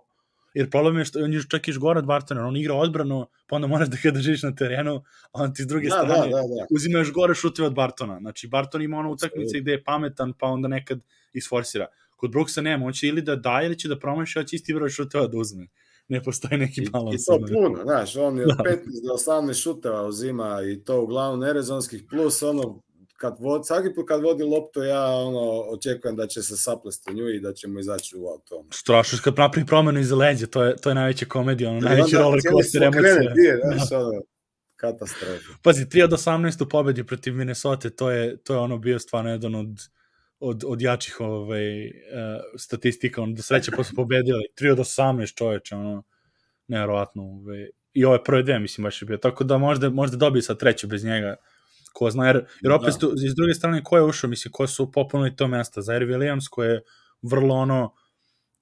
jer problem je što on je čak i gore od Bartona, on igra odbranu, pa onda moraš da ga držiš na terenu, a on ti s druge Da, da, strane da, da. uzima još gore šuteve od Bartona. Znači, Barton ima ono utakmice gde je pametan, pa onda nekad isforsira. Kod Brooksa nema, on će ili da daje, ili će da promaši, ali će isti broj šuteva da uzme. Ne postoji neki balans. I to puno, znaš, on je od Da. 15 do 18 šuteva uzima i to uglavnom nerezonskih, plus ono, kad vod, svaki put kad vodi loptu, ja ono, očekujem da će se saplesti u nju i da će mu izaći u auto. Strašno, kad napravi promenu iza leđa, to je, to je najveća komedija, ono, najveći onda roller coaster emocija. je, znaš, ono, katastrofa. Pazi, 3 od 18 u pobedi protiv Minnesota, to je, to je ono bio stvarno jedan od, od, od jačih ovaj, uh, statistika, ono, do sreće su pobedili. 3 od 18 čoveče, ono, nevjerovatno. Ovaj. I ove prve dve, mislim, baš je bio. Tako da možda, možda dobije sad treću bez njega, ko zna, jer, jer opet, Da. iz druge strane, ko je ušao, mislim, ko su popunili to mesta, Zaire Williams, ko je vrlo ono,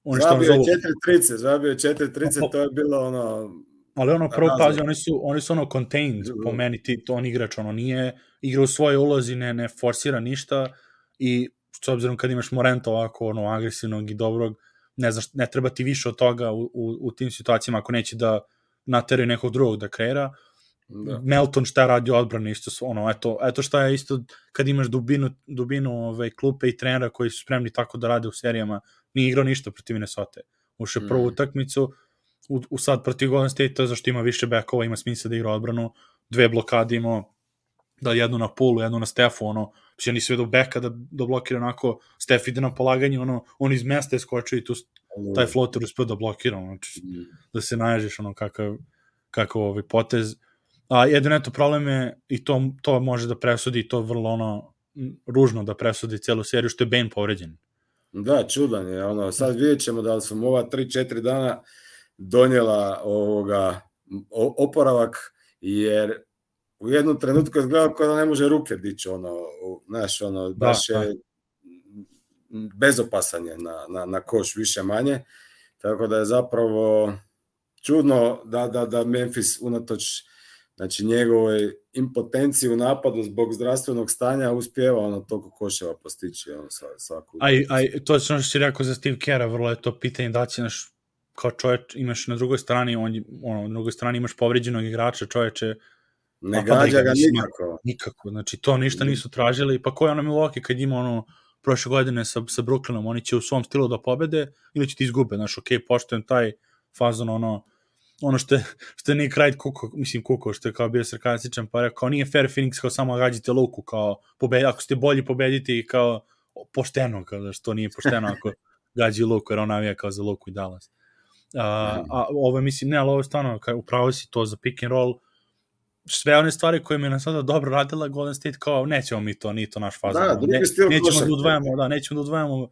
oni što on Zabio zovu, 4-30, zabio je 4-30, to je bilo ono, Ali ono prvo pazi, oni su, oni su ono contained po meni, ti, to on igrač, ono nije igra u svojoj ulozi, ne, ne forsira ništa i s obzirom kad imaš Morenta ovako ono, agresivnog i dobrog, ne, znaš, ne treba ti više od toga u, u, u tim situacijama ako neće da nateraju nekog drugog da kreira. Da. Melton šta radi odbrani isto su, ono eto eto šta je isto kad imaš dubinu dubinu ovaj klupe i trenera koji su spremni tako da rade u serijama nije igrao ništa protiv Minnesota ušao mm. prvu Mm. utakmicu u, u sad protiv Golden State zašto ima više bekova ima smisla da igra odbranu dve blokade imao da jednu na pulu, jednu na Stefu, ono, ja nisam vidio beka da, da blokira onako, Stef ide na polaganje, ono, on iz mesta je skočio i tu s- taj floater uspio da blokira, ono, znači, Mm. da se naježiš ono kakav, kakav ovaj potez. A jedin eto problem je i to, to može da presudi to vrlo ono ružno da presudi celu seriju što je Bane povređen. Da, čudan je. Ono, sad vidjet ćemo da li su mu ova 3-4 dana donijela ovoga oporavak, jer u jednom trenutku je izgledao kao da ne može ruke dići, ono, znaš, ono, baš da. je bezopasan je na, na, na koš više manje, tako da je zapravo čudno da, da, da Memphis unatoč znači njegovoj impotenciji u napadu zbog zdravstvenog stanja uspjeva ono toliko koševa postići ono, sa, svaku. Aj, aj, to je ono što si rekao za Steve Kera, vrlo je to pitanje da će naš kao čovječ, imaš na drugoj strani, on, ono, na drugoj strani imaš povređenog igrača, čoveče, ne gađa ga nikako. Nikako, znači to ništa nisu tražili, pa ko je ono Milwaukee kad ima ono prošle godine sa, sa Brooklynom, oni će u svom stilu da pobede ili će ti izgube, znaš, ok, poštujem taj fazon, ono, ono što je, što je Nick Wright kuko, mislim kuko, što je kao bio sarkastičan, pa rekao, nije fair Phoenix kao samo gađite luku, kao, pobedi, ako ste bolji pobedite i kao pošteno, kao da što nije pošteno ako gađi luku, jer on navija kao za luku i Dallas. A, a ovo je, mislim, ne, ali ovo je stvarno, kao, upravo si to za pick and roll, sve one stvari koje mi je na sada dobro radila Golden State kao nećemo mi to, nije to naš fazon. Da, ne, nećemo košarke. da udvajamo, da, nećemo da udvajamo uh,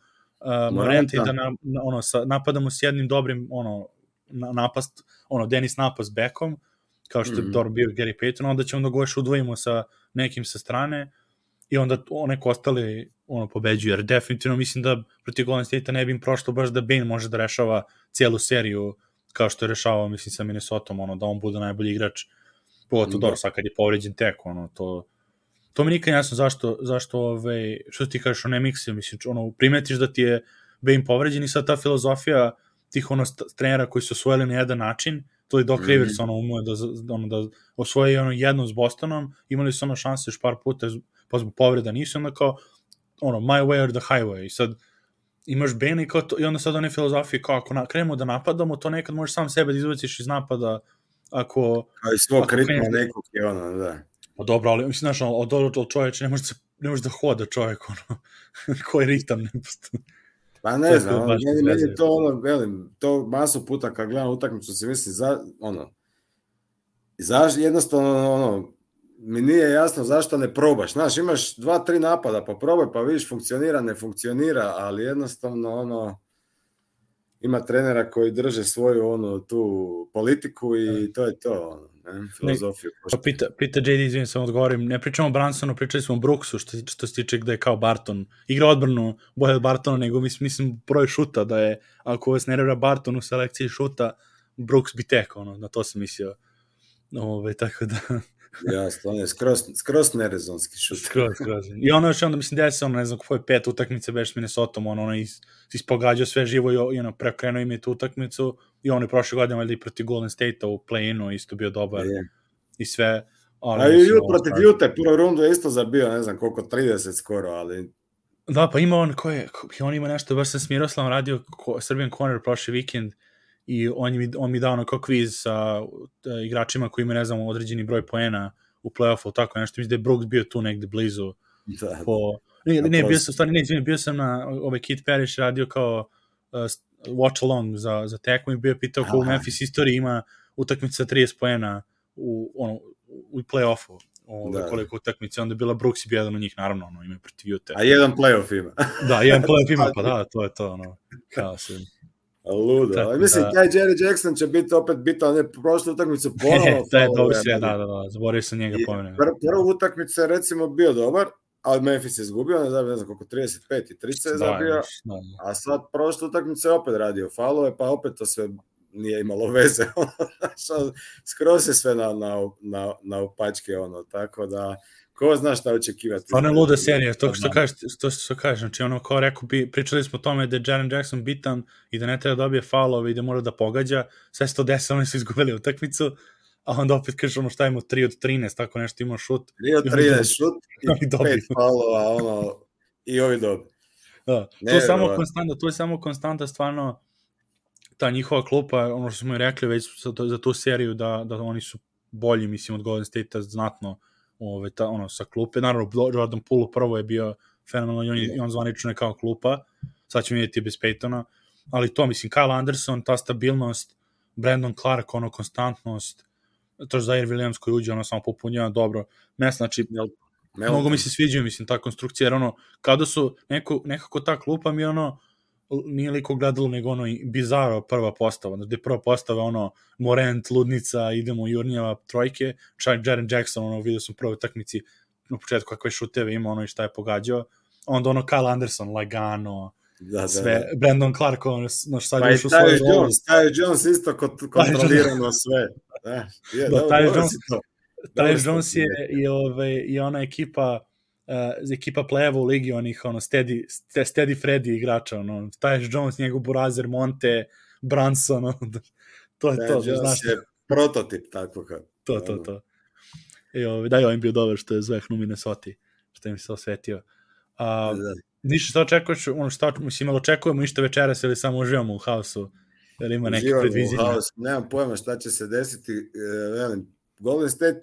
Morenta i da na, na, ono, sa, napadamo s jednim dobrim ono, napast, ono, Denis napast bekom, kao što je Mhm. dobro bio Gary Payton, onda ćemo da go još udvojimo sa nekim sa strane i onda one ostali ono, pobeđuju, jer definitivno mislim da protiv Golden State-a ne bi im prošlo baš da Bane može da rešava cijelu seriju kao što je rešavao, mislim, sa Minnesota, ono, da on bude najbolji igrač pogotovo Da. dobro, sad kad je povređen tek, ono, to, to mi nikad jasno zašto, zašto ove, što ti kažeš o Nemixiju, mislim, ono, primetiš da ti je Bane povređen i sad ta filozofija tih ono trenera koji su osvojili na jedan način, to je Doc Mhm. Rivers ono ume da, ono, da osvoji ono jedno s Bostonom, imali su ono šanse još par puta pa zbog povreda nisu, onda kao ono, my way or the highway i sad imaš Bane i, kao to, i onda sad one filozofije kao ako na, krenemo da napadamo, to nekad možeš sam sebe da izbaciš iz napada ako Kao i svog ritma kreneš- nekog je ono, da. Pa dobro, ali mislim, znaš, od od od čoveče ne može, da ne može da hoda čovjek, ono, koji ritam ne postoji. Pa To ne je znam, to ono, meni, meni to ono, velim, to masu puta kad gledam utakmicu se mislim za, ono, zaš, jednostavno, ono, mi nije jasno zašto ne probaš. Znaš, imaš dva, tri napada, pa probaj, pa vidiš funkcionira, ne funkcionira, ali jednostavno, ono, ima trenera koji drže svoju, ono, tu politiku i to je to, ono, ne, filozofiju. Pa pita, pita JD, izvijem sam odgovorim, ne pričamo o Bransonu, pričali smo o Brooksu, što, što se tiče gde je kao Barton. Igra odbranu bolje od Bartona, nego mislim, mislim broj šuta, da je, ako vas nervira Barton u selekciji šuta, Brooks bi tek, ono, na to sam mislio. Ove, tako da, On je skroz, skroz nerezonski šut. skroz, skroz. I ono još onda, mislim, da je se, ono, ne znam, koje pet utakmice beš s Minnesota, ono, ono, is, ispogađao sve živo i, i ono, prekrenuo im je tu utakmicu i ono je prošle godine, valjda i protiv Golden State-a u play-inu isto bio dobar Je. i sve. Ali, A i mislim, ju ovo protiv stvarno- Jute prvu rundu je isto zabio, ne znam koliko, 30 skoro, ali Da, pa ima on ko je, on ima nešto, baš sam s Miroslavom radio ko, Serbian Corner prošli vikend i on mi, on mi dao ono kao kviz sa uh, igračima koji imaju, ne znam, određeni broj poena u play-offu, tako nešto, mislim da je Brooks bio tu negde blizu da, po... Ne, Na ne, bio sam, stvarno, ne, bio sam na, ovaj Kit Parrish radio kao uh, watch along za, za tekmu i bio pitao ko u. Memphis istoriji ima utakmica sa 30 poena u, ono, u play-offu. Ovaj, Da. koliko utakmice, onda je bila Brooks i bio jedan od njih, naravno, ono, ima protiv Ute. a jedan playoff ima. Da, jedan play ima, pa da, to je to, ono, kao se... Ludo. Tako mislim, da- taj Jerry Jackson će biti opet bitan, ne prošlu utakmicu ponovo. to je dobro sve, da, da, da, zaboravio sam njega I pomenem. Pr prvu utakmicu je recimo bio dobar, ali Memphis je izgubio, ne znam, ne znam koliko, 35 i 30 je Da, zabio, da, da. a sad prošlu utakmicu je opet radio falove, pa opet to sve nije imalo veze. Skroz je sve na, na, na, na upačke, ono, tako da, ko zna šta očekivati. Je luda serija, to što kažeš, to što kažeš, znači ono kao rekao bi, pričali smo o tome da je Jaren Jackson bitan i da ne treba da dobije faulove i da mora da pogađa, sve se to desilo, oni su izgubili utakmicu, a onda opet kažeš ono šta imamo 3 od 13, tako nešto imao šut, Rio 13 šut I i dobio. pet falova, ono, i ovi dobi. Da, to Ne, je samo konstanta, to je samo konstanta stvarno ta njihova klupa, ono što smo i rekli već za, to, za tu seriju da, da oni su bolji, mislim, od Golden State-a znatno ove, ta, ono, sa klupe. Naravno, Jordan Poole prvo je bio fenomenalno i on, je- on zvanično je kao klupa, sad ćemo vidjeti bez Peytona, ali to, mislim, Kyle Anderson, ta stabilnost, Brandon Clark, ono, konstantnost, to je Zaire Williams koji uđe, ono, samo popunjava dobro. Mesto, znači, mnogo mi se sviđaju, mislim, ta konstrukcija, jer ono, kada su, neko, nekako ta klupa mi ono, nije liko gledalo nego ono bizaro prva postava, znači gde prva postava ono Morant, Ludnica, idemo Jurnjeva trojke, čak Jaren Jackson, ono vidio sam u prvoj takmici na početku kakve šuteve ima ono i šta je pogađao, onda ono Kyle Anderson, lagano, da, da, sve, da. Brandon Clark, ono, znaš, sad Pa ušao u rolu. Jones, Tyus Jones isto kont- kontrolirano sve. Da, je, Da, dobro, Tyus dobro Jones- to Jones je i, ove, i ona ekipa uh, ekipa play-eva u ligi onih ono steady, ste- steady Freddy igrača ono, Tyus Jones, njegov burazer Monte Branson ono, to je to, da, Jones znaš, je prototip takvoga. to, to, to i ove, da je ovim bio dobar što je zveknu Minnesota što im se osvetio a, Da. ništa šta očekuješ ono šta, mislim, ali očekujemo ništa večeras ili samo uživamo u haosu jer ima neke haosu, Nemam pojma šta će se desiti. e, Velim, Golden State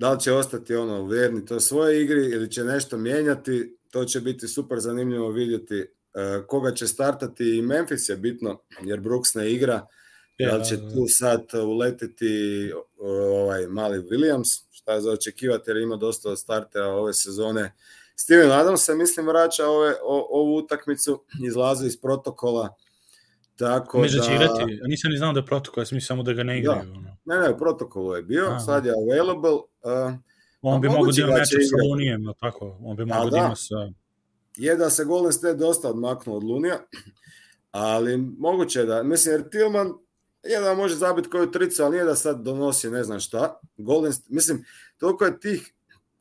da li će ostati ono vjerni to svoje igri ili će nešto mijenjati, to će biti super zanimljivo vidjeti e, koga će startati i Memphis je bitno, jer Brooks ne igra, da li će tu sad uletiti ovaj mali Williams, šta je za očekivati jer ima dosta startera ove sezone. Steven Adams se mislim vraća ove, o, ovu utakmicu, izlazi iz protokola, tako da da... će igrati, a nisam ni znao da je protokol, ja sam samo da ga ne igraju. Ono. Ne, ne, protokolu je bio, Aha. sad je available. Uh, On bi mogao da ima da meč sa. Lunijem, no tako, on bi mogao da da. ima sa... je da se Golden State dosta odmaknuo od Lunija, ali moguće da, mislim, jer Tillman je da može zabiti koju tricu, ali nije da sad donosi ne znam šta. Golden, State- mislim, toliko je tih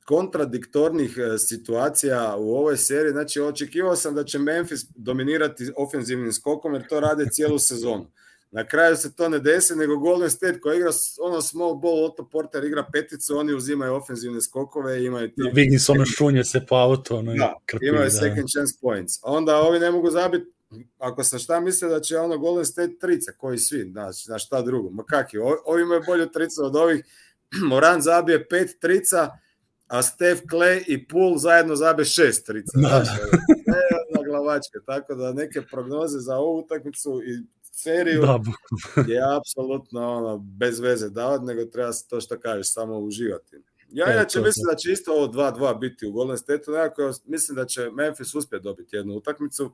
kontradiktornih e, situacija u ovoj seriji. Znači, očekivao sam da će Memphis dominirati ofenzivnim skokom, jer to rade cijelu sezonu. Na kraju se to ne desi, nego Golden State koji igra ono small ball, Otto Porter igra peticu, oni uzimaju ofenzivne skokove i imaju ti... Da, Wiggins ono šunje se po auto, ono da, krpi, imaju da. second chance points. Onda ovi ne mogu zabiti ako sam šta misle da će ono Golden State trica, koji svi, znači, na šta drugo. Ma kak je, ovi imaju bolju tricu od ovih, Moran zabije pet trica, a Steph Clay i Poole zajedno zabe šest trica. Da. Znači, na glavačke, tako da neke prognoze za ovu utakmicu i seriju da, je apsolutno ono, bez veze davati, nego treba to što kažeš, samo uživati. Ja inače mislim da će isto ovo 2-2 biti u Golden State-u, nekako mislim da će Memphis uspjeti dobiti jednu utakmicu.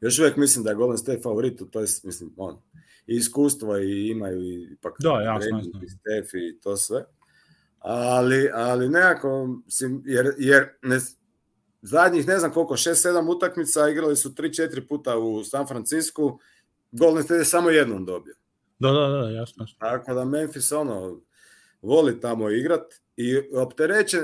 Još uvijek mislim da je Golden State favorit, to je, mislim, on, i iskustvo i imaju i ipak da, jasno, jasno. i Steph i to sve. Ali, ali nekako, mislim, jer, jer ne, zadnjih ne znam koliko, 6-7 utakmica igrali su 3-4 puta u San Francisku, Golden State je samo jednom dobio. Da, da, da, jasno. Tako da Memphis ono, voli tamo igrat i opterećen,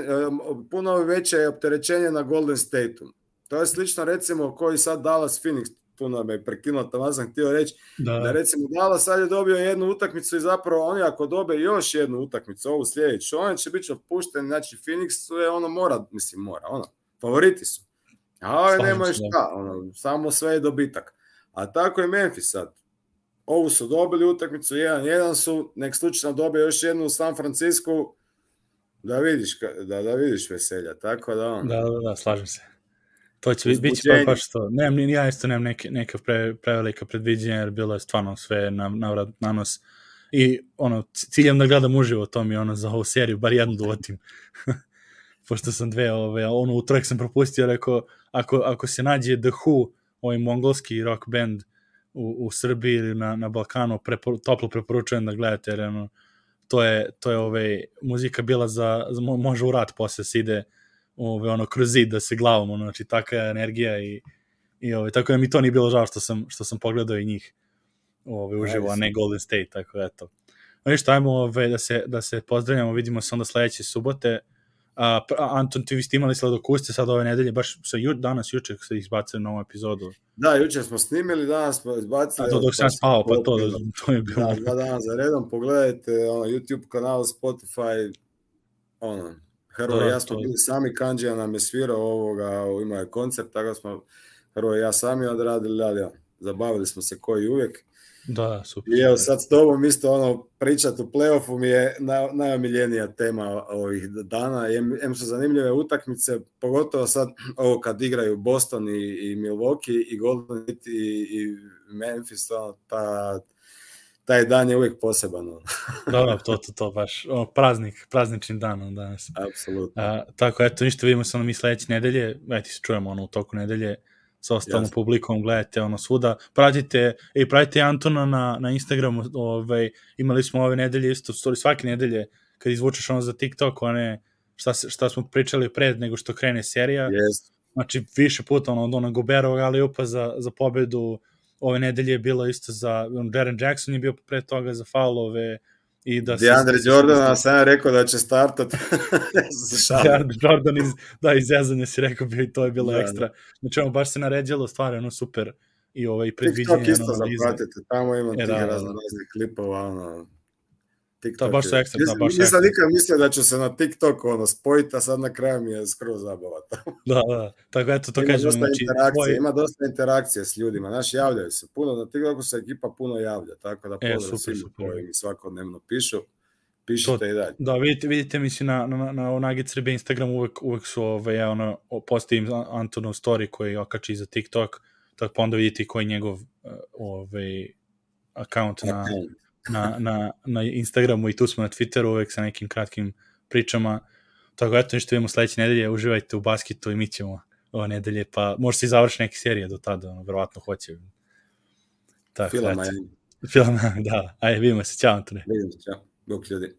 puno veće je opterećenje na Golden State-u. To je slično recimo koji sad Dallas Phoenix, tu nam je prekinuo, tamo sam htio reći, da. da recimo Dallas sad je dobio jednu utakmicu i zapravo oni ako dobe još jednu utakmicu, ovu sljedeću, oni će biti otpušteni, znači Phoenix je ono mora, mislim mora, ono, favoriti su. A ove nemaju šta, ono, samo sve je dobitak. A tako je Memphis sad. Ovu su dobili utakmicu 1-1 su, nek slučajno dobije još jednu u San Francisco, da vidiš, da, da vidiš veselja, tako da on. Da, da, da, slažem se. To će biti biće pa baš to. Nemam, ni ja isto nemam neke, neke pre, prevelika predviđenja, jer bilo je stvarno sve na, na, na nos. I ono, ciljem da gledam uživo, to mi ono za ovu seriju, bar jednu. Da Pošto sam dve, ove, ono utorak sam propustio, rekao, ako, ako se nađe The Who, ovaj mongolski rock band u, u Srbiji ili na, na Balkanu, prepor, toplo preporučujem da gledate, jer ono, to je, to je ovaj, muzika bila za, za može u rat posle se ide ove, ono, kroz zid da se glavom, ono, znači taka energija i, i ove, tako da mi to nije bilo žao što sam, što sam pogledao i njih ove, uživo, a ne Golden State, tako da eto. No ništa, ajmo ove, da, se, da se pozdravljamo, vidimo se onda sledeće subote. A, Anton, ti vi ste imali sladokuste sad ove nedelje, baš sa ju, danas, juče se izbacili novu epizodu. Da, juče smo snimili, danas smo izbacili. A to dok sam spao, pa to, to je bilo. Da, dva dana za redom, pogledajte ono, YouTube kanal, Spotify, ono, Hrvo da, i ja smo bili sami, Kanđija nam je svirao ovoga, imao je koncert, tako smo Hrvo i ja sami odradili, ali ja, zabavili smo se koji uvijek. Da, super. I evo sad s tobom isto ono pričat u playoffu mi je na, najomiljenija tema ovih dana. Em su zanimljive utakmice, pogotovo sad ovo kad igraju Boston i, i Milwaukee i Golden State i, i Memphis, ono, ta, taj dan je uvijek poseban. da, da, to, to, to baš, o, praznik, praznični dan on danas. Apsolutno. A, tako, eto, ništa, vidimo se ono mi sledeće nedelje, eto, se čujemo ono u toku nedelje, sa ostalom Jasne. publikom, gledajte ono svuda, pratite, i pratite Antona na, na Instagramu, ovaj, imali smo ove nedelje isto, stvari svake nedelje, kad izvučeš ono za TikTok, one, šta, šta smo pričali pred nego što krene serija, yes. znači više puta ono, od onog Goberovog ali upa za, za pobedu, ove nedelje je bilo isto za, on, Jaren Jackson je bio pre toga za faulove, i da se... Jordan, a sam rekao da će startat. DeAndre Jordan iz, da, iz jezanja si rekao bi i to je bilo da, ekstra. Da. Znači, ono, baš se naređalo stvari, ono, super i ovaj predviđenje. TikTok isto zapratite, tamo ima e, tih da, da, da. raznih klipova, ono, TikTok. To baš su ekstra, da, baš Nisam nikad mislio da ću se na TikToku ono, spojiti, a sad na kraju mi je skroz zabava. da, da, tako eto, to ima kažem. Dosta znači, interakcije, tvoj... Ima dosta interakcije s ljudima, znaš, javljaju se puno, na TikToku se ekipa puno javlja, tako da e, pozdrav svima koji mi svakodnevno pišu. Pišite to, i dalje. Da, vidite, vidite mislim, na, na, na, na Nugget Srbe Instagram uvek, uvek su, ove, ja, ono, postavim Antonov story koji okači za TikTok, tako pa onda vidite koji je njegov ovaj, account na, na, na, na Instagramu i tu smo na Twitteru uvek sa nekim kratkim pričama. Tako eto, ništa vidimo sledeće nedelje, uživajte u basketu i mi ćemo ove nedelje, pa možda se i završi neke serije do tada, ono, verovatno hoće. Tako, Film, ajde. Film, da. Ajde, vidimo se, ćao Antone. Vidimo se, čao. Bok ljudi.